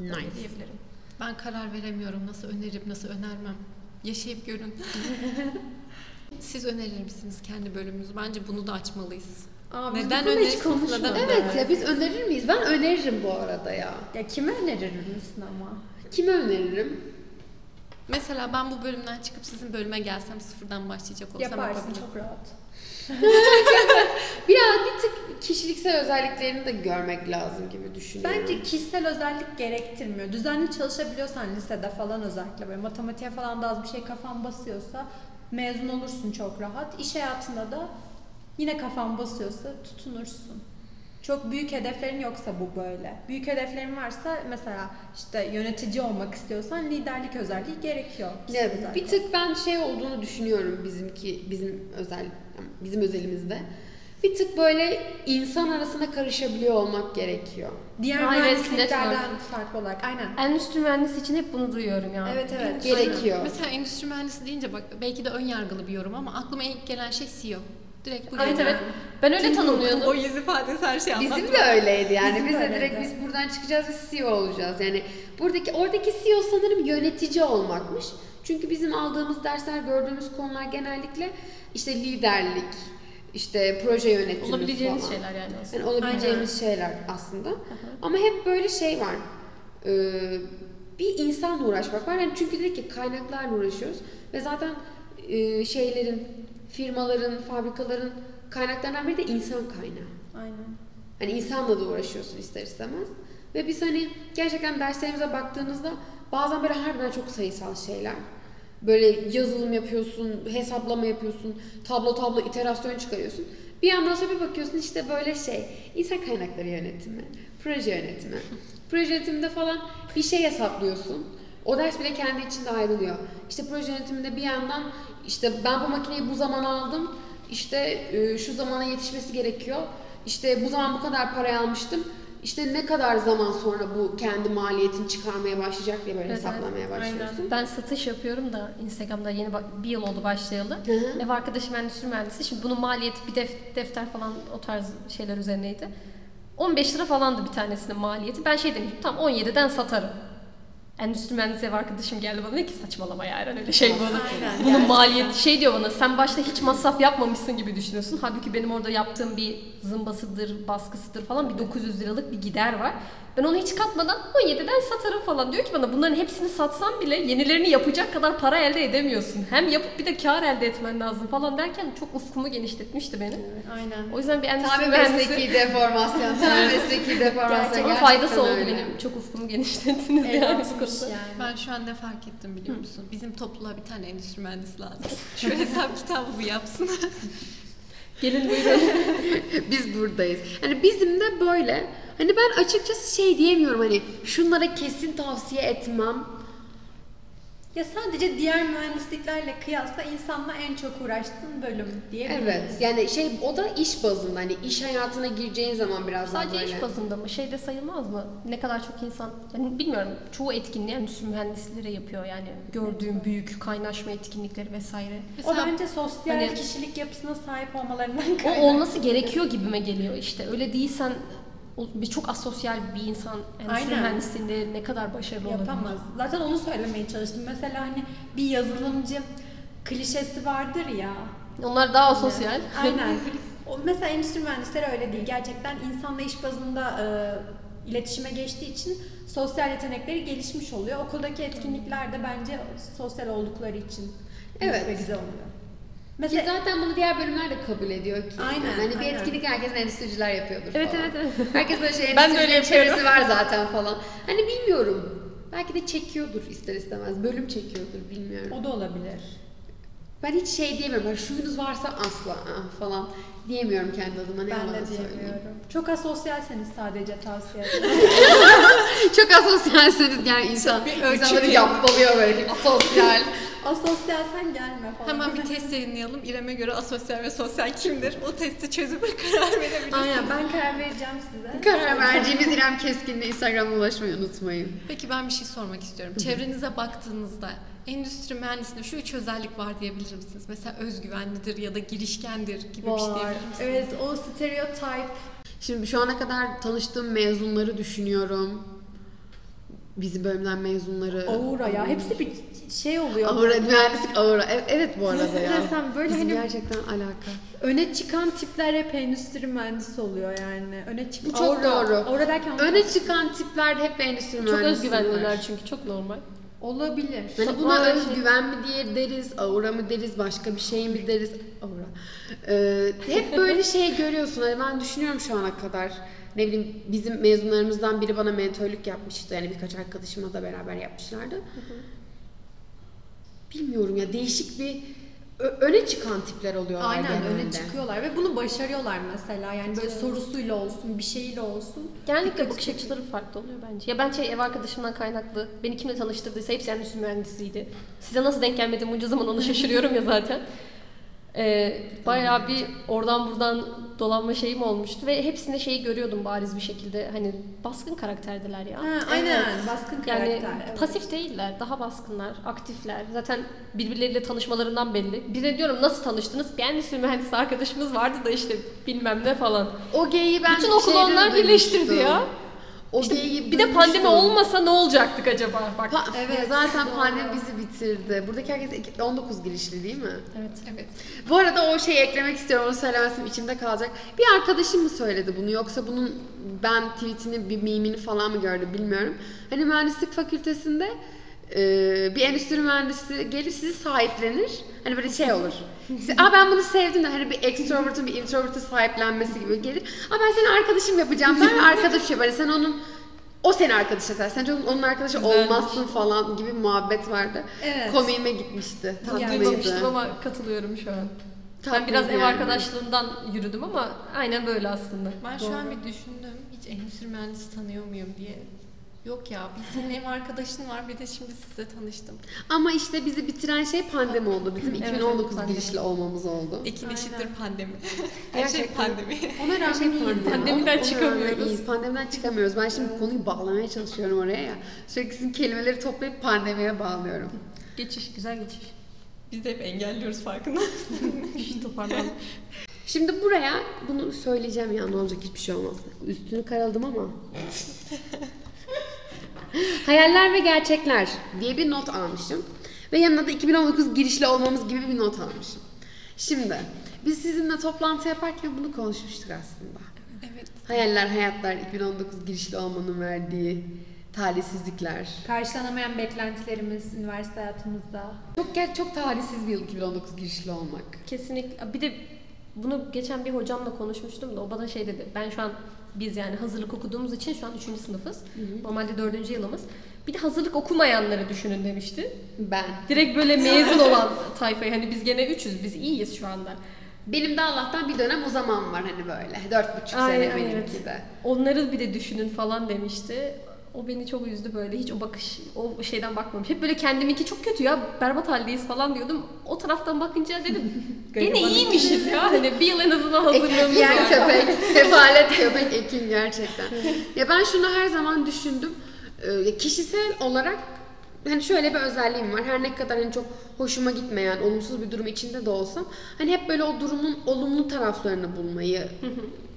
Nice. Diyebilirim. Ben karar veremiyorum. Nasıl öneririm, nasıl önermem. Yaşayıp görün. Siz önerir misiniz kendi bölümümüzü? Bence bunu da açmalıyız. Aa, biz bu Neden konuda hiç önerirsiniz? konuşmadık. Neden Evet ya biz önerir miyiz? Ben öneririm bu arada ya. Ya kime önerir misin ama? Kime öneririm? Mesela ben bu bölümden çıkıp sizin bölüme gelsem sıfırdan başlayacak olsam Yaparsın yapabilirim. çok rahat. Biraz bir tık kişiliksel özelliklerini de görmek lazım gibi düşünüyorum. Bence kişisel özellik gerektirmiyor. Düzenli çalışabiliyorsan lisede falan özellikle böyle matematiğe falan da az bir şey kafan basıyorsa mezun olursun çok rahat. İş hayatında da yine kafan basıyorsa tutunursun. Çok büyük hedeflerin yoksa bu böyle. Büyük hedeflerin varsa mesela işte yönetici olmak istiyorsan liderlik özelliği gerekiyor. kişisel Ya, özellik. bir tık ben şey olduğunu düşünüyorum bizimki bizim özel bizim özelimizde. Bir tık böyle insan arasında karışabiliyor olmak gerekiyor. Diğer evet, mühendisliklerden farklı olarak. Aynen. Endüstri mühendisi için hep bunu duyuyorum ya. Evet evet. Gerekiyor. Mesela endüstri mühendisi deyince bak belki de ön yargılı bir yorum ama aklıma ilk gelen şey CEO. Direkt bu Evet geliyor. evet. Ben öyle tanımlıyordum. O yüz ifadesi her şeyi Bizim anlatıyor. de öyleydi yani. Bizim biz de de öyleydi. direkt biz buradan çıkacağız ve CEO olacağız. Yani buradaki oradaki CEO sanırım yönetici olmakmış. Çünkü bizim aldığımız dersler, gördüğümüz konular genellikle işte liderlik, işte proje yönetimi Olabileceğiniz falan. şeyler yani aslında. Yani olabileceğimiz şeyler aslında. Ama hep böyle şey var. Ee, bir insanla uğraşmak var. Yani çünkü dedik ki kaynaklarla uğraşıyoruz ve zaten e, şeylerin, firmaların, fabrikaların kaynaklarından biri de insan kaynağı. Aynen. Hani insanla da uğraşıyorsun ister istemez. Ve biz hani gerçekten derslerimize baktığınızda bazen böyle harbiden çok sayısal şeyler. Böyle yazılım yapıyorsun, hesaplama yapıyorsun, tablo tablo iterasyon çıkarıyorsun. Bir yandan sonra bir bakıyorsun işte böyle şey, insan kaynakları yönetimi, proje yönetimi. Proje yönetiminde falan bir şey hesaplıyorsun. O ders bile kendi içinde ayrılıyor. İşte proje yönetiminde bir yandan işte ben bu makineyi bu zaman aldım. İşte e, şu zamana yetişmesi gerekiyor. İşte bu zaman bu kadar paraya almıştım. İşte ne kadar zaman sonra bu kendi maliyetini çıkarmaya başlayacak diye böyle Evet, hesaplamaya başlıyorsun. Ben satış yapıyorum da Instagram'da yeni bir yıl oldu başlayalı. Hı hı. Ev arkadaşım endüstri mühendisi. Şimdi bunun maliyeti bir def- defter falan o tarz şeyler üzerineydi. 15 lira falandı bir tanesinin maliyeti. Ben şey demiştim tam 17'den satarım. Endüstri mühendisi ev arkadaşım geldi bana dedi ki saçmalama ya Eren öyle şey olur? Aynen, Bunun maliyeti şey diyor bana sen başta hiç masraf yapmamışsın gibi düşünüyorsun. Halbuki benim orada yaptığım bir zımbasıdır, baskısıdır falan bir 900 liralık bir gider var. Ben onu hiç katmadan 17'den satarım falan. Diyor ki bana bunların hepsini satsan bile yenilerini yapacak kadar para elde edemiyorsun. Hem yapıp bir de kar elde etmen lazım falan derken çok ufkumu genişletmişti benim. Aynen. O yüzden bir endüstri Tam bir mühendisi mesleki deformasyon. Tam bir mesleki deformasyon. gerçekten faydası oldu öyle. benim. Çok ufkumu genişlettiniz yani bu Eyvallah konuda. yani. Ben şu an ne fark ettim biliyor musun? Bizim topluluğa bir tane endüstri mühendisi lazım. Şu hesap kitabı bu yapsın. Gelin buyurun. Biz buradayız. Hani bizim de böyle. Hani ben açıkçası şey diyemiyorum hani şunlara kesin tavsiye etmem. Ya sadece diğer mühendisliklerle kıyasla insanla en çok uğraştığın bölüm diyebiliriz. Evet. Yani şey o da iş bazında hani iş hayatına gireceğin zaman biraz daha Sadece böyle. iş bazında mı? Şeyde sayılmaz mı? Ne kadar çok insan, yani bilmiyorum çoğu etkinliği endüstri mühendisleri yapıyor yani. Gördüğüm büyük kaynaşma etkinlikleri vesaire. O Mesela bence sosyal Hani- kişilik yapısına sahip olmalarından O kaynaklı. olması gerekiyor gibime geliyor işte. Öyle değilsen o- bir çok asosyal bir insan endüstri Aynen. mühendisliğinde ne kadar başarılı olabilir? Yapamaz. Zaten onu söylemeye çalıştım. Mesela hani bir yazılımcı klişesi vardır ya. Onlar daha asosyal. Aynen. O mesela endüstri mühendisleri öyle değil. Gerçekten insanla iş bazında e, iletişime geçtiği için sosyal yetenekleri gelişmiş oluyor. Okuldaki etkinlikler de bence sosyal oldukları için Evet. ve güzel oluyor. Ki Mesela zaten bunu diğer bölümler de kabul ediyor ki. Aynen, Yani hani bir aynen. etkinlik herkesin endüstriciler yapıyordur Evet falan. evet evet. Herkes böyle şey endüstricilerin çevresi var zaten falan. Hani bilmiyorum. Belki de çekiyordur ister istemez. Bölüm çekiyordur bilmiyorum. o da olabilir. Ben hiç şey diyemiyorum. Hani şuyunuz varsa asla ah, falan diyemiyorum kendi adıma. Ne Ben de söyleyeyim. diyemiyorum. Çok asosyalseniz sadece tavsiye ederim. Çok asosyalseniz yani insan insanları yapmalıyor böyle asosyal. Asosyalsen gelme falan. hemen bir test yayınlayalım. İrem'e göre asosyal ve sosyal kimdir? O testi çözüp karar verebiliriz. Aynen ben karar vereceğim size. Karar verdiğimiz İrem Keskin'le Instagram'a ulaşmayı unutmayın. Peki ben bir şey sormak istiyorum. Çevrenize baktığınızda endüstri mühendisliğinde şu üç özellik var diyebilir misiniz? Mesela özgüvenlidir ya da girişkendir gibi bir şey Var. diyebilir misiniz? Evet o stereotip. Şimdi şu ana kadar tanıştığım mezunları düşünüyorum. Bizim bölümden mezunları. Aura ya. Hepsi bir şey oluyor. Aura, mühendislik aura. Evet, evet bu arada Nasıl ya. desem, böyle Bizim hani- gerçekten alaka. Öne çıkan tipler hep endüstri mühendisi oluyor yani. Öne çık. Bu çok doğru. Aura derken Öne çıkan tipler hep endüstri Çok mühendisi. özgüvenliler çünkü çok normal. Olabilir. Yani Çok buna şey. özgüven mi diye deriz, aura mı deriz, başka bir şey mi deriz? Aura. Ee, hep böyle şey görüyorsun. Hani ben düşünüyorum şu ana kadar. Ne bileyim bizim mezunlarımızdan biri bana mentörlük yapmıştı. Yani birkaç arkadaşımla da beraber yapmışlardı. Bilmiyorum ya değişik bir öne çıkan tipler oluyorlar Aynen öne genelde. çıkıyorlar ve bunu başarıyorlar mesela. Yani böyle sorusuyla olsun, bir şeyle olsun. Genellikle bakış açıları farklı oluyor bence. Ya ben şey ev arkadaşımdan kaynaklı, beni kimle tanıştırdıysa hepsi endüstri mühendisiydi. Size nasıl denk gelmedim bunca zaman onu şaşırıyorum ya zaten. Ee, bayağı bir oradan buradan dolanma şeyim olmuştu ve hepsinde şeyi görüyordum bariz bir şekilde. Hani baskın karakterdiler ya. Ha, aynen. Evet. Baskın Yani karakter. evet. pasif değiller, daha baskınlar, aktifler. Zaten birbirleriyle tanışmalarından belli. Bir de diyorum nasıl tanıştınız? Bir endüstri mühendisi arkadaşımız vardı da işte bilmem ne falan. O geyi ben Bütün okulu şeyden onlar birleştirdi duymuştum. ya. O İşte geyiği bir de pandemi olmasa ne olacaktık acaba? Bak. Pa- Evet, zaten doğru. pandemi bizi bitirdi. Buradaki herkes 19 girişli değil mi? Evet. Evet. Bu arada o şeyi eklemek istiyorum. Onu söylemezsem içimde kalacak. Bir arkadaşım mı söyledi bunu yoksa bunun ben tweetini bir mimini falan mı gördüm bilmiyorum. Hani mühendislik fakültesinde bir endüstri mühendisi gelir sizi sahiplenir. Hani böyle şey olur. Size, Aa ben bunu sevdim de hani bir extrovert'ın bir introvert'ı sahiplenmesi gibi gelir. Aa ben seni arkadaşım yapacağım. Ben arkadaş yapayım. Hani sen onun o seni arkadaş eder. Sen onun, onun arkadaşı Güzelmiş. olmazsın falan gibi muhabbet vardı. Evet. Komiğime gitmişti. Tatlıydı. Duymamıştım ama katılıyorum şu an. Ben Tatlıydı biraz ev yani. arkadaşlığından yürüdüm ama aynen böyle aslında. Ben şu an bir düşündüm. Hiç endüstri mühendisi tanıyor muyum diye. Yok ya bir senin ev arkadaşın var bir de şimdi sizle tanıştım. Ama işte bizi bitiren şey pandemi oldu. Bizim Evet, 2019 pandemi. girişli olmamız oldu. Aynen. eşittir pandemi. Her şey pandemi. Ona rağmen şey pandemi. Pandemiden Ona- ona çıkamıyoruz. iyiyiz. Pandemiden çıkamıyoruz. Ben şimdi konuyu bağlamaya çalışıyorum oraya ya. Sürekli sizin kelimeleri toplayıp pandemiye bağlıyorum. Geçiş, güzel geçiş. Biz de hep engelliyoruz farkında. Toparlandım. Şimdi buraya bunu söyleyeceğim ya ne olacak hiçbir şey olmaz. Üstünü karaladım ama. Hayaller ve gerçekler diye bir not almışım. Ve yanına da 2019 girişli olmamız gibi bir not almışım. Şimdi biz sizinle toplantı yaparken bunu konuşmuştuk aslında. Evet. Hayaller, hayatlar, 2019 girişli olmanın verdiği talihsizlikler. Karşılanamayan beklentilerimiz üniversite hayatımızda. Çok ger çok talihsiz bir yıl 2019 girişli olmak. Kesinlikle. Bir de bunu geçen bir hocamla konuşmuştum da o bana şey dedi. Ben şu an biz yani hazırlık okuduğumuz için şu an 3. sınıfız. Normalde 4. yılımız. Bir de hazırlık okumayanları düşünün demişti. Ben. Direkt böyle mezun olan tayfayı hani biz gene 300 biz iyiyiz şu anda. Benim de Allah'tan bir dönem uzamam var hani böyle. Dört buçuk sene benimki evet. de. Onları bir de düşünün falan demişti. O beni çok üzdü böyle. Hiç o bakış, o şeyden bakmamış. Hep böyle kendiminki çok kötü ya, berbat haldeyiz falan diyordum. O taraftan bakınca dedim, gene iyiymişiz ya. Hani bir yıl en azından hazırlığımız var. köpek, sefalet köpek Ekin gerçekten. ya ben şunu her zaman düşündüm. Ee, kişisel olarak hani şöyle bir özelliğim var. Her ne kadar hani çok hoşuma gitmeyen, olumsuz bir durum içinde de olsam hani hep böyle o durumun olumlu taraflarını bulmayı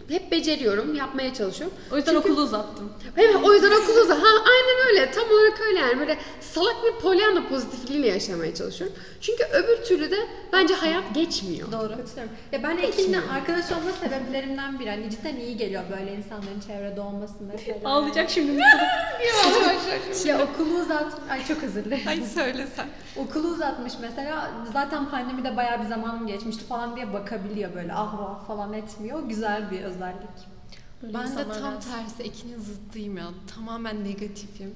hep beceriyorum, yapmaya çalışıyorum. O yüzden Çünkü- okulu uzattım. Evet o yüzden okul uza. Ha aynen öyle. Tam olarak öyle yani. Böyle salak bir polyanda pozitifliğiyle yaşamaya çalışıyorum. Çünkü öbür türlü de bence hayat geçmiyor. Doğru. Katılıyorum. Ya ben Ekin'le arkadaş olma sebeplerimden biri. Hani cidden iyi geliyor böyle insanların çevrede olması mesela. Ağlayacak şimdi. Ya okulu uzat... Ay çok özür dilerim. Ay söylesen. Okulu uzatmış mesela. Zaten pandemide bayağı bir zamanım geçmişti falan diye bakabiliyor böyle. Ah vah falan etmiyor. Güzel bir özellik. Böyle Ben de tam tersi Ekin'in zıttıyım ya. Tamamen negatifim.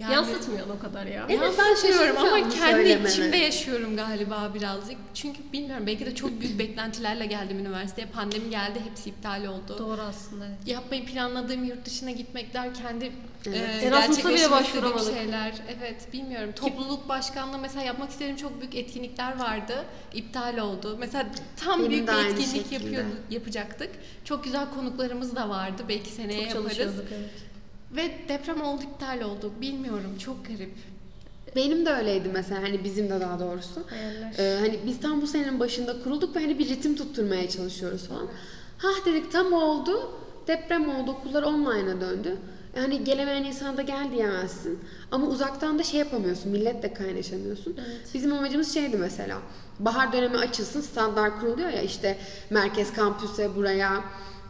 Yani, Yansıtmıyorsun o kadar ya. Evet, ben Yansıtmıyorum ama kendi içimde yaşıyorum galiba birazcık. Çünkü bilmiyorum belki de çok büyük beklentilerle geldim üniversiteye. Pandemi geldi hepsi iptal oldu. Doğru aslında. evet. Yapmayı planladığım yurt dışına gitmekler kendi Evet. e, istediğim başvuramadık. şeyler. Evet bilmiyorum. Topluluk başkanlığı mesela yapmak istediğim çok büyük etkinlikler vardı. İptal oldu. Mesela tam Benim büyük bir etkinlik şekilde. yapıyorduk, yapacaktık. Çok güzel konuklarımız da vardı. Belki seneye Çok yaparız. evet. Ve deprem oldu iptal oldu. Bilmiyorum çok garip. Benim de öyleydi mesela hani bizim de daha doğrusu. Ee, hani biz tam bu senenin başında kurulduk ve hani bir ritim tutturmaya çalışıyoruz falan. Hah dedik tam oldu. Deprem oldu. Okullar online'a döndü. Yani gelemeyen insana da gel diyemezsin. Ama uzaktan da şey yapamıyorsun. Milletle kaynaşamıyorsun. Bizim amacımız şeydi mesela. Bahar dönemi açılsın. Standart kuruluyor ya işte merkez kampüse buraya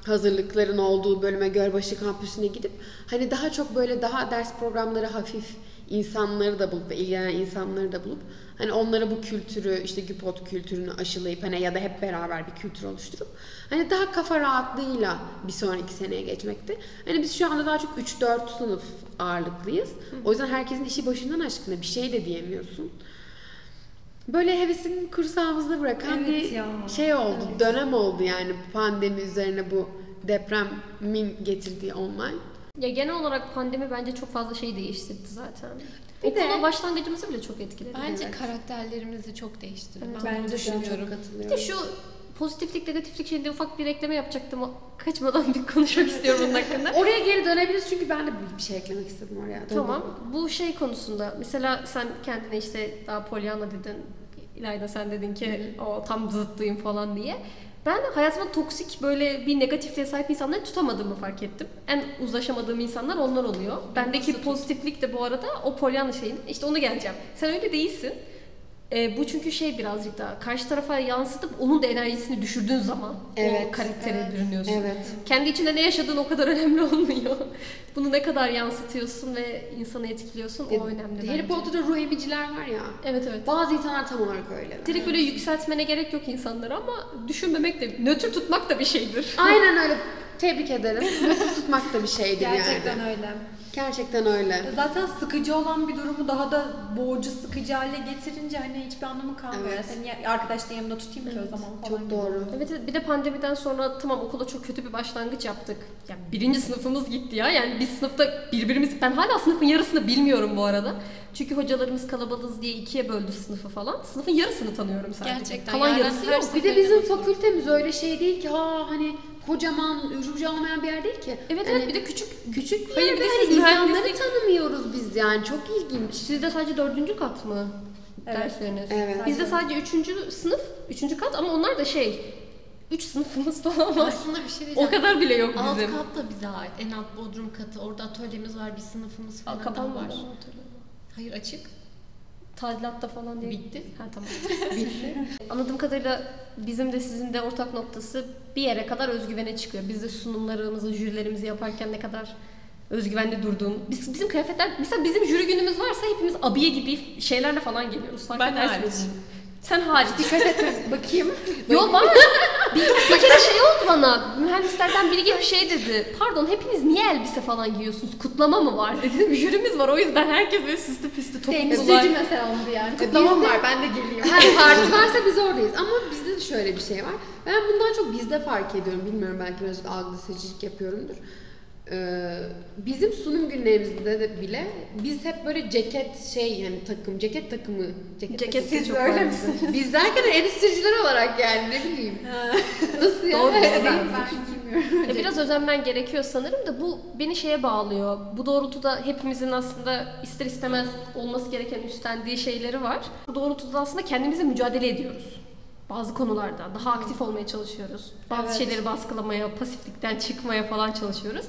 hazırlıkların olduğu bölüme Gölbaşı kampüsüne gidip hani daha çok böyle daha ders programları hafif insanları da bulup ve ilgilenen insanları da bulup hani onlara bu kültürü işte Güpot kültürünü aşılayıp hani ya da hep beraber bir kültür oluşturup hani daha kafa rahatlığıyla bir sonraki seneye geçmekti. Hani biz şu anda daha çok 3-4 sınıf ağırlıklıyız. O yüzden herkesin işi başından aşkına bir şey de diyemiyorsun. Böyle hevesini kursağımızda bırakan Evet bir ya. şey oldu. Evet. Dönem oldu yani pandemi üzerine bu depremin getirdiği online. Ya genel olarak pandemi bence çok fazla şey değiştirdi zaten. Bir Okula de- başlangıcımızı bile çok etkiledi. Bence Evet. karakterlerimizi çok değiştirdi. Evet, ben bence de. düşünüyorum. Bir katılıyorum. de şu pozitiflik negatiflik şeyinde ufak bir ekleme yapacaktım. Kaçmadan bir konuşmak istiyorum bunun hakkında. Oraya geri dönebiliriz çünkü ben de bir şey eklemek istedim oraya. Tamam. Bu şey konusunda mesela sen kendine işte daha Pollyanna dedin. İlayda sen dedin ki o tam zıttıyım falan diye. Ben hayatımda toksik böyle bir negatifliğe sahip insanları tutamadığımı fark ettim. En uzlaşamadığım insanlar onlar oluyor. Bendeki pozitiflik de bu arada o Pollyanna şeyin. İşte onu geleceğim. Sen öyle değilsin. Ee, bu çünkü şey birazcık daha karşı tarafa yansıtıp onun da enerjisini düşürdüğün zaman o Evet, karaktere evet, bürünüyorsun. Evet. Kendi içinde ne yaşadığın o kadar önemli olmuyor. Bunu ne kadar yansıtıyorsun ve insanı etkiliyorsun o önemli Harry. Potter'da ruh emiciler var ya. Evet evet. Bazı insanlar tam olarak öyle. Direkt böyle yükseltmene gerek yok insanları ama düşünmemek de, nötr tutmak da bir şeydir. Aynen öyle. Tebrik ederim. Nötr tutmak da bir şeydir Gerçekten yani. öyle. Gerçekten öyle. Zaten sıkıcı olan bir durumu daha da boğucu, sıkıcı hale getirince hani hiçbir anlamı kalmıyor. Evet. Seni ya- arkadaşla yanımda tutayım ki o zaman falan. Çok gibi. doğru. Evet evet. bir de pandemiden sonra tamam okula çok kötü bir başlangıç yaptık. Yani birinci sınıfımız gitti ya. Yani biz sınıfta birbirimiz... Ben hala sınıfın yarısını bilmiyorum bu arada. Çünkü hocalarımız kalabalığız diye ikiye böldü sınıfı falan. Sınıfın yarısını tanıyorum sadece. Gerçekten. Kalan yarısı yok. Bir de bizim fakültemiz öyle şey değil ki ha hani kocaman ucu olmayan bir yer değil ki. Evet Hani evet bir de küçük. küçük bir Hayır, yer bir de ve siz hani insanları mühendislik- tanımıyoruz biz yani çok ilginç. Sizde sadece dördüncü kat mı? Evet. Dersleriniz. Evet. Bizde sadece üçüncü sınıf, üçüncü kat ama onlar da şey 3 sınıfımız falan var. Aslında bir şey O diyeceğim. kadar bile yok Alt bizim. kat da bize ait. En alt bodrum katı. Orada atölyemiz var, bir sınıfımız falan Kapanmadı var. mı. Hayır açık. Tadilatta falan diye. Bitti. Ha tamam. Bitti. Anladığım kadarıyla bizim de sizin de ortak noktası bir yere kadar özgüvene çıkıyor. Biz de sunumlarımızı, jürilerimizi yaparken ne kadar özgüvenli durduğum. Biz, bizim kıyafetler, mesela bizim jüri günümüz varsa hepimiz abiye gibi şeylerle falan geliyoruz. Fark Ben hariç. Sen hariç. Dikkat etme bakayım. Yok var. bir, bir kere şey oldu bana. Mühendislerden biri gibi şey dedi. Pardon hepiniz niye elbise falan giyiyorsunuz? Kutlama mı var dedim. Jürimiz var o yüzden herkes böyle süslü püslü topuklular. Temsilci mesela oldu yani. Kutlama bizde- var ben de geleyim. Her parti varsa biz oradayız. Ama bizde de şöyle bir şey var. Ben bundan çok bizde fark ediyorum. Bilmiyorum belki biraz algı seçicilik yapıyorumdur. Ee, bizim sunum günlerimizde de bile biz hep böyle ceket şey yani takım ceket takımı ceket, Ceketsiz takımı. çok öyle var misiniz? biz derken endüstriciler olarak yani ne bileyim. Nasıl ya? Doğru, ben, ben giymiyorum. E, biraz özenmen gerekiyor sanırım da bu beni şeye bağlıyor. Bu doğrultuda hepimizin aslında ister istemez olması gereken üstlendiği şeyleri var. Bu doğrultuda aslında kendimize mücadele ediyoruz. Bazı konularda daha aktif olmaya çalışıyoruz. Bazı Evet. şeyleri baskılamaya, pasiflikten çıkmaya falan çalışıyoruz.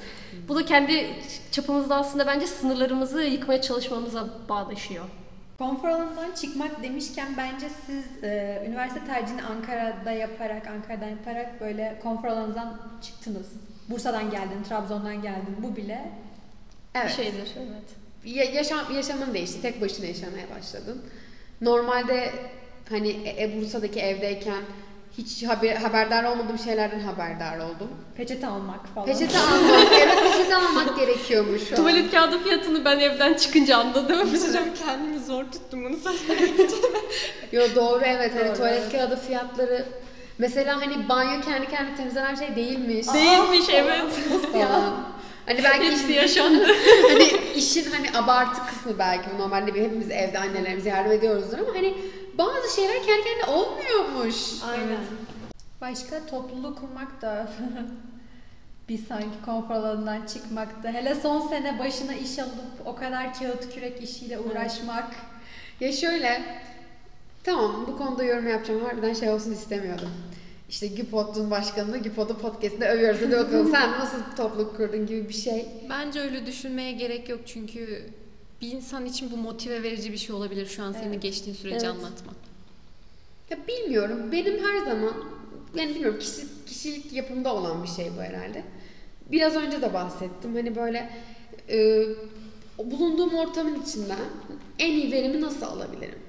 Bu da kendi çapımızda aslında bence sınırlarımızı yıkmaya çalışmamıza bağdaşıyor. Konfor alanından çıkmak demişken bence siz e, üniversite tercihini Ankara'da yaparak, Ankara'dan yaparak böyle konfor alanınızdan çıktınız. Bursa'dan geldin, Trabzon'dan geldin. Bu bile Evet. Bir şeydir. Evet. Ya- yaşam yaşamın değişti. Tek başına yaşamaya başladın. Normalde hani e, e, Bursa'daki evdeyken hiç haber, haberdar olmadığım şeylerden haberdar oldum. peçete almak falan. Peçete almak, evet peçete almak gerekiyormuş. şu an. Tuvalet kağıdı fiyatını ben evden çıkınca anladım. Hocam kendimi zor tuttum bunu söylemek Yo doğru evet hani Doğru, tuvalet evet. kağıdı fiyatları mesela hani banyo kendi kendine temizlenen şey değilmiş. Değilmiş evet. falan. Hani belki Hepsi işin- yaşandı. hani işin hani abartı kısmı belki bu normalde bir hepimiz evde annelerimize yardım ediyoruzdur ama hani bazı şeyler kendi kendine olmuyormuş. Aynen. Başka topluluğu kurmak da bir sanki konfor alanından çıkmakta. Hele son sene başına iş alıp o kadar kağıt kürek işiyle uğraşmak. Ya şöyle, tamam bu konuda yorum yapacağım. Harbiden şey olsun istemiyordum. İşte Güpod'un başkanını Güpod'un podcastinde övüyoruz. Hadi bakalım sen nasıl topluluk kurdun gibi bir şey. Bence öyle düşünmeye gerek yok çünkü bir insan için bu motive verici bir şey olabilir şu an senin Evet. geçtiğin süreci Evet. anlatman. Ya bilmiyorum. Benim her zaman yani bilmiyorum kişi, kişilik yapımda olan bir şey bu herhalde. Biraz önce de bahsettim. Hani böyle e, bulunduğum ortamın içinden en iyi verimi nasıl alabilirim?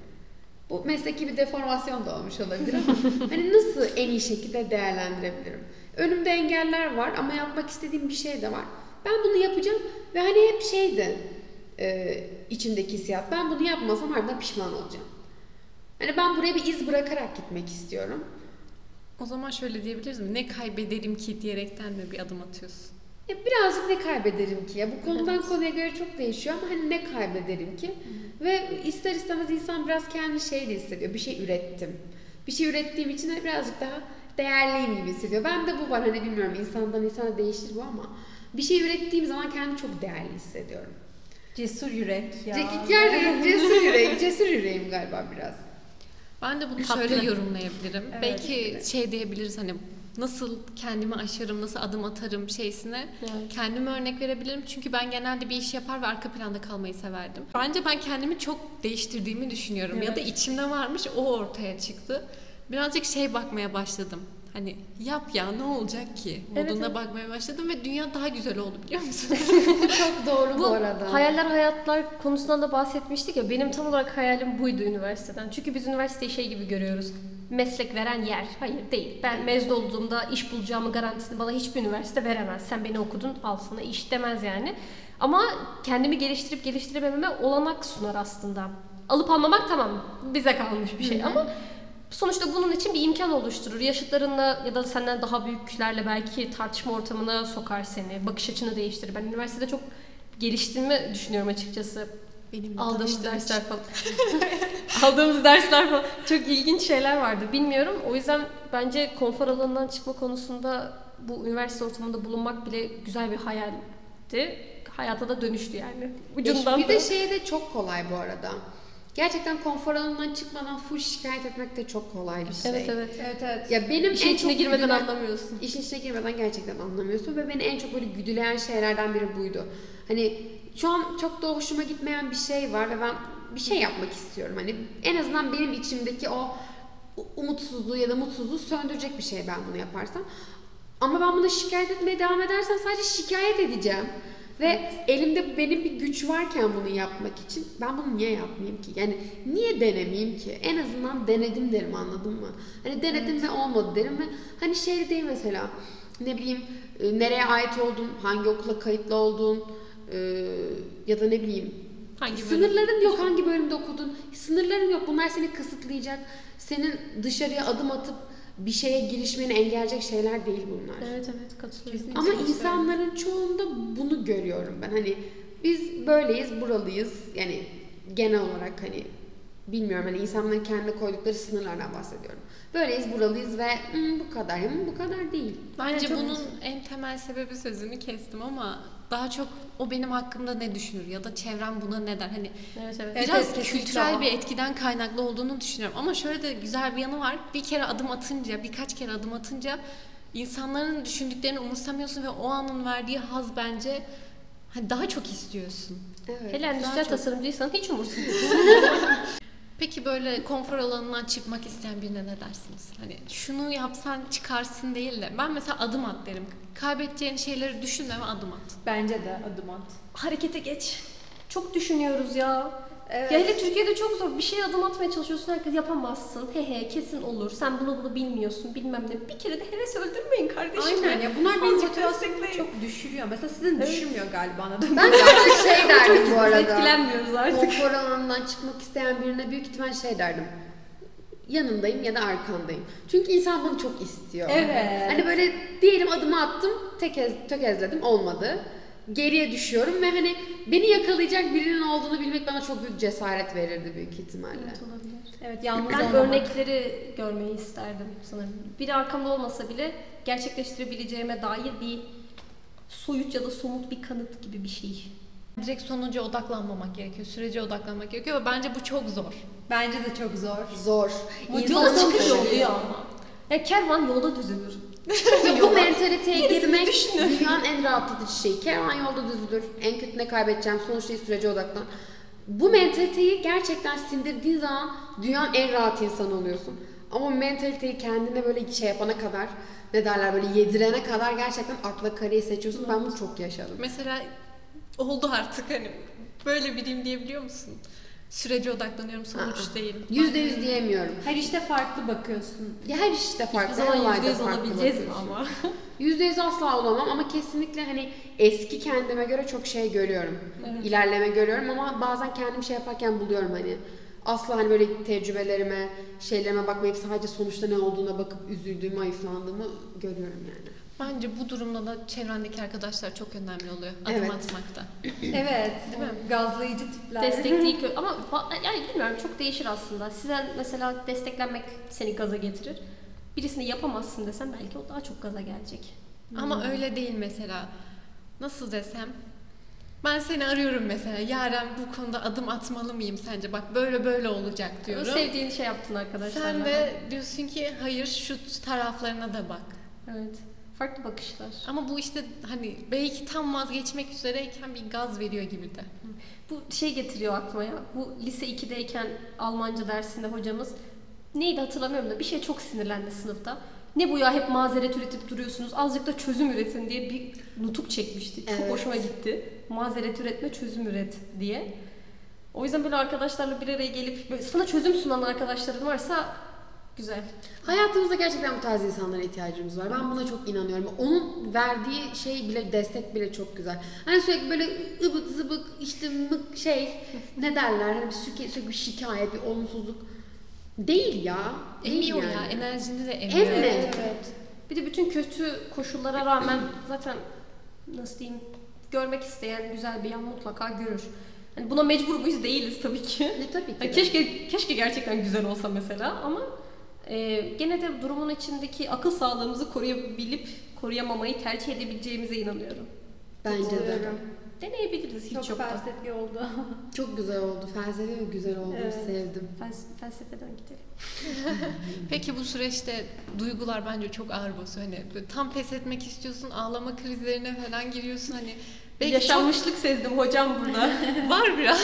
Bu mesleki bir deformasyon da olmuş olabilir ama hani nasıl en iyi şekilde değerlendirebilirim? Önümde engeller var ama yapmak istediğim bir şey de var. Ben bunu yapacağım ve hani hep şeydi e, içimdeki hissiyat. Ben bunu yapmasam harbiden pişman olacağım. Hani ben buraya bir iz bırakarak gitmek istiyorum. O zaman şöyle diyebiliriz mi? Ne kaybederim ki diyerekten mi bir adım atıyorsun? Ya birazcık ne kaybederim ki? Ya bu konudan konuya göre çok değişiyor ama hani ne kaybederim ki? Ve ister istemez insan biraz kendi şey de hissediyor. Bir şey ürettim. Bir şey ürettiğim için hani birazcık daha değerliyim gibi hissediyor. Ben de bu var hani bilmiyorum insandan insana değişir bu ama bir şey ürettiğim zaman kendimi çok değerli hissediyorum. Cesur yürek ya. Ce- Yani cesur yüreğim, cesur yüreğim galiba biraz. Ben de bunu Tatlı. şöyle yorumlayabilirim. Evet. Belki şey diyebiliriz hani nasıl kendimi aşarım, nasıl adım atarım şeysine Evet. kendime örnek verebilirim. Çünkü ben genelde bir iş yapar ve arka planda kalmayı severdim. Bence ben kendimi çok değiştirdiğimi düşünüyorum. Ya da içimde varmış o ortaya çıktı. Birazcık şey bakmaya başladım. Hani yap ya ne olacak ki? Evet, Modunda evet. bakmaya başladım ve dünya daha güzel oldu biliyor musun? Bu çok doğru bu, Bu arada. hayaller hayatlar konusundan da bahsetmiştik ya benim tam olarak hayalim buydu üniversiteden. Çünkü biz üniversiteyi şey gibi görüyoruz. Meslek veren yer. Hayır değil. Ben mezun olduğumda iş bulacağımı garantisini bana hiçbir üniversite veremez. Sen beni okudun al sana iş demez yani. Ama kendimi geliştirip geliştiremememe olanak sunar aslında. Alıp almamak tamam bize kalmış bir şey ama sonuçta bunun için bir imkan oluşturur. Yaşıtlarınla ya da senden daha büyüklerle belki tartışma ortamına sokar seni. Bakış açını değiştirir. Ben üniversitede çok geliştiğimi düşünüyorum açıkçası. Benimle Aldığımız dersler için. falan. Aldığımız dersler falan. Çok ilginç şeyler vardı. Bilmiyorum. O yüzden bence konfor alanından çıkma konusunda bu üniversite ortamında bulunmak bile güzel bir hayaldi. Hayata da dönüştü yani. Ucundan bir da. de şey de çok kolay bu arada. Gerçekten konfor alanından çıkmadan full şikayet etmek de çok kolay bir şey. Evet evet. Evet evet. Ya benim İşin en içine çok girmeden güdülen- anlamıyorsun. İşin içine girmeden gerçekten anlamıyorsun ve beni en çok böyle güdüleyen şeylerden biri buydu. Hani şu an çok da hoşuma gitmeyen bir şey var ve ben bir şey yapmak istiyorum. Hani en azından benim içimdeki o umutsuzluğu ya da mutsuzluğu söndürecek bir şey ben bunu yaparsam. Ama ben buna şikayet etmeye devam edersem sadece şikayet edeceğim. Ve elimde benim bir güç varken bunu yapmak için ben bunu niye yapmayayım ki? Yani niye denemeyeyim ki? En azından denedim derim anladın mı? Hani denedim ve olmadı derim ve hani şey değil mesela ne bileyim e, nereye ait oldun, hangi okula kayıtlı oldun e, ya da ne bileyim Hangi bölüm? Sınırların yok hangi bölümde okudun. Sınırların yok. Bunlar seni kısıtlayacak. Senin dışarıya adım atıp bir şeye girişmeni engelleyecek şeyler değil bunlar. Evet evet katılıyorum. Kesinlikle. Ama insanların çoğunda bunu görüyorum ben. Hani biz böyleyiz, buralıyız. Yani genel olarak hani bilmiyorum hani insanların kendine koydukları sınırlardan bahsediyorum. Böyleyiz, buralıyız ve "Hmm, bu kadar. Hmm, bu kadar değil. Bence çok bunun en temel sebebi sözünü kestim ama daha çok o benim hakkımda ne düşünür ya da çevrem buna ne der. Hani Evet evet. Biraz evet, kültürel bir etkiden kaynaklı olduğunu düşünüyorum. Ama şöyle de güzel bir yanı var. Bir kere adım atınca, birkaç kere adım atınca insanların düşündüklerini umursamıyorsun ve o anın verdiği haz bence hani daha çok istiyorsun. Evet. Hele endüstriyel çok. tasarımcıysan hiç umursamıyorsun. Peki böyle konfor alanından çıkmak isteyen birine ne dersiniz? Hani şunu yapsan çıkarsın değil de ben mesela adım at derim. Kaybedeceğin şeyleri düşünme ve adım at. Bence de adım at. Harekete geç. Çok düşünüyoruz ya. Evet. Ya hele Türkiye'de çok zor. Bir şeye adım atmaya çalışıyorsun. Herkes yapamazsın. He he kesin olur. Sen bunu bunu bilmiyorsun. Bilmem ne. Bir kere de heves öldürmeyin kardeşim. Aynen ya bunlar Azıcık motivasyonumu çok düşürüyor. Mesela sizin Evet. düşürmüyor galiba anladın? Ben artık şey derdim bu arada. etkilenmiyoruz artık. Konfor alanından çıkmak isteyen birine büyük ihtimal şey derdim. Yanındayım ya da arkandayım. Çünkü insan bunu çok istiyor. Evet. Hani böyle diyelim adımı attım, tekez, tökezledim olmadı. Geriye düşüyorum ve hani beni yakalayacak birinin olduğunu bilmek bana çok büyük cesaret verirdi büyük ihtimalle. Evet, olabilir. Evet yalnız Ben olmamak. örnekleri görmeyi isterdim sanırım. Biri arkamda olmasa bile gerçekleştirebileceğime dair bir soyut ya da somut bir kanıt gibi bir şey. Direkt sonuca odaklanmamak gerekiyor, sürece odaklanmak gerekiyor ve bence bu çok zor. Bence de çok zor. Zor. Yola çıkış oluyor ama. Ya kervan yolda düzülür. Bu mentaliteye girmek dünyanın en rahatlatıcı şeyi. Kervan yolda düzülür. En kötü ne kaybedeceğim? Sonuçta sürece odaklan. Bu mentaliteyi gerçekten sindirdiğin zaman dünyanın en rahat insanı oluyorsun. Ama mentaliteyi kendine böyle şey yapana kadar ne derler böyle yedirene kadar gerçekten akla kareyi seçiyorsun. Ben bunu çok yaşadım. Mesela oldu artık hani böyle biriyim diyebiliyor musun? Sürece odaklanıyorum, sonuç Aa. değil. Yüzde yüz diyemiyorum. Her işte farklı bakıyorsun. Ya her işte Hiçbir farklı, her zaman yüzde yüz olabileceğiz mi ama? Yüzde yüz asla olamam ama kesinlikle hani eski kendime göre çok şey görüyorum. Evet. İlerleme görüyorum ama bazen kendim şey yaparken buluyorum hani. Asla hani böyle tecrübelerime, şeylerime bakmayıp sadece sonuçta ne olduğuna bakıp üzüldüğümü, ayıflandığımı görüyorum yani. Bence bu durumda da çevrendeki arkadaşlar çok önemli oluyor adım Evet. atmakta. Evet. Değil mi? Gazlayıcı tipler. Destekleyici ama ba- yani bilmiyorum çok değişir aslında. Size mesela desteklenmek seni gaza getirir. Birisini yapamazsın desem belki o daha çok gaza gelecek. Ama öyle değil mesela. Nasıl desem? Ben seni arıyorum mesela. Yaren bu konuda adım atmalı mıyım sence? Bak böyle böyle olacak O diyorum. sevdiğin şey yaptın arkadaşlarla. Sen de diyorsun ki hayır şu taraflarına da bak. Evet. Farklı bakışlar. Ama bu işte hani belki tam vazgeçmek üzereyken bir gaz veriyor gibi de. Bu şey getiriyor aklıma ya. Bu lise 2'deyken Almanca dersinde hocamız neydi hatırlamıyorum da bir şey çok sinirlendi sınıfta. Ne bu ya hep mazeret üretip duruyorsunuz. Azıcık da çözüm üretin diye bir nutuk çekmişti. Çok Evet. hoşuma gitti. Mazeret üretme, çözüm üret diye. O yüzden böyle arkadaşlarla bir araya gelip böyle sana çözüm sunan arkadaşların varsa güzel. Hayatımızda gerçekten bu tarz insanlara ihtiyacımız var. Ben buna çok inanıyorum. Onun verdiği şey bile, destek bile çok güzel. Hani sürekli böyle ıbık zıbık işte mık şey ne derler hani bir sürekli, sürekli bir şikayet, bir olumsuzluk değil ya. Emiyor yani. ya enerjini de emiyor. Evet. Evet. Bir de bütün kötü koşullara rağmen zaten nasıl diyeyim görmek isteyen güzel bir yan mutlaka görür. Hani buna mecbur muyuz? Değiliz tabii ki. Ne tabii ki. De. keşke keşke gerçekten güzel olsa mesela ama e, gene de durumun içindeki akıl sağlığımızı koruyabilip koruyamamayı tercih edebileceğimize inanıyorum. Bence de. Deneyebiliriz. Hiç Çok yok da. felsefi oldu. Çok güzel oldu. Felsefi ve güzel oldu. Evet. Sevdim. Fels- felsefeden gidelim. Peki bu süreçte duygular bence çok ağır basıyor. Hani tam pes etmek istiyorsun, ağlama krizlerine falan giriyorsun. Hani belki Yaşanmışlık sezdim hocam burada. çok var biraz.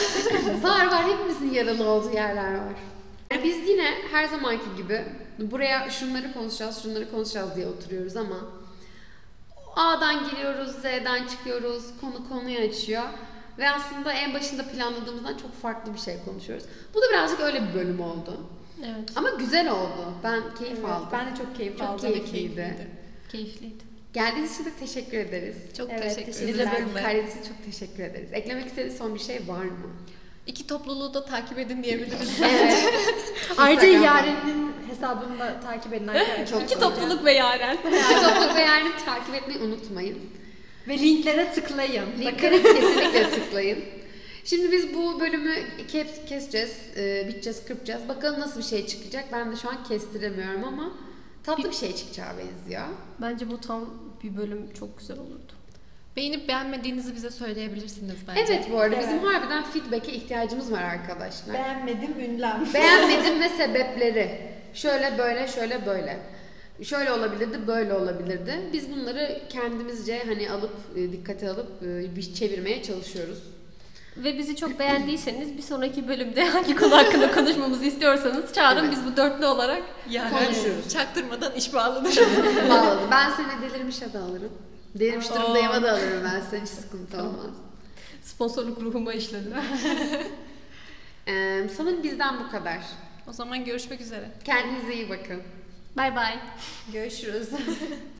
var var hepimizin yaralı olduğu yerler var. Biz yine her zamanki gibi buraya şunları konuşacağız, şunları konuşacağız diye oturuyoruz ama A'dan giriyoruz, Z'den çıkıyoruz, konu konuyu açıyor. Ve aslında en başında planladığımızdan çok farklı bir şey konuşuyoruz. Bu da birazcık öyle bir bölüm oldu. evet. Ama güzel oldu. Ben keyif Evet, aldım. ben de çok keyif Çok aldım. keyifliydi. Keyifliydi. Geldiğiniz için de teşekkür ederiz. Çok Evet, teşekkür ederim. Bize için çok teşekkür ederiz. Eklemek istediğiniz son bir şey var mı? İki topluluğu da takip edin diyebiliriz. Evet. Ayrıca. Yaren'in hesabını da takip edin arkadaşlar. Çok İki topluluk ve yaren. İki topluluk ve yerini takip etmeyi unutmayın. Ve linklere tıklayın. Linklere kesinlikle tıklayın. Şimdi biz bu bölümü kes, keseceğiz, e, biteceğiz, kırpacağız. Bakalım nasıl bir şey çıkacak. Ben de şu an kestiremiyorum ama tatlı bir şey çıkacağı benziyor. Bence bu tam bir bölüm çok güzel olurdu. Beğenip beğenmediğinizi bize söyleyebilirsiniz bence. Evet bu arada Evet. bizim harbiden feedback'e ihtiyacımız var arkadaşlar. beğenmedim ünlem. Beğenmedim ve sebepleri. Şöyle böyle şöyle böyle. Şöyle olabilirdi, böyle olabilirdi. Biz bunları kendimizce hani alıp e, dikkate alıp e, bir çevirmeye çalışıyoruz. Ve bizi çok beğendiyseniz bir sonraki bölümde hangi konu hakkında konuşmamızı istiyorsanız çağırın Evet. biz bu dörtlü olarak Yani Konuşuyoruz. Çaktırmadan iş bağlanır. Bağladım. Ben seni delirmişe de alırım. Delirmiş Aa. durumdayıma da alırım ben seni. Hiç sıkıntı olmaz. sponsorluk ruhuma işledi. Ee, sanırım bizden bu kadar. o zaman görüşmek üzere. Kendinize iyi bakın. Bay bay. Görüşürüz.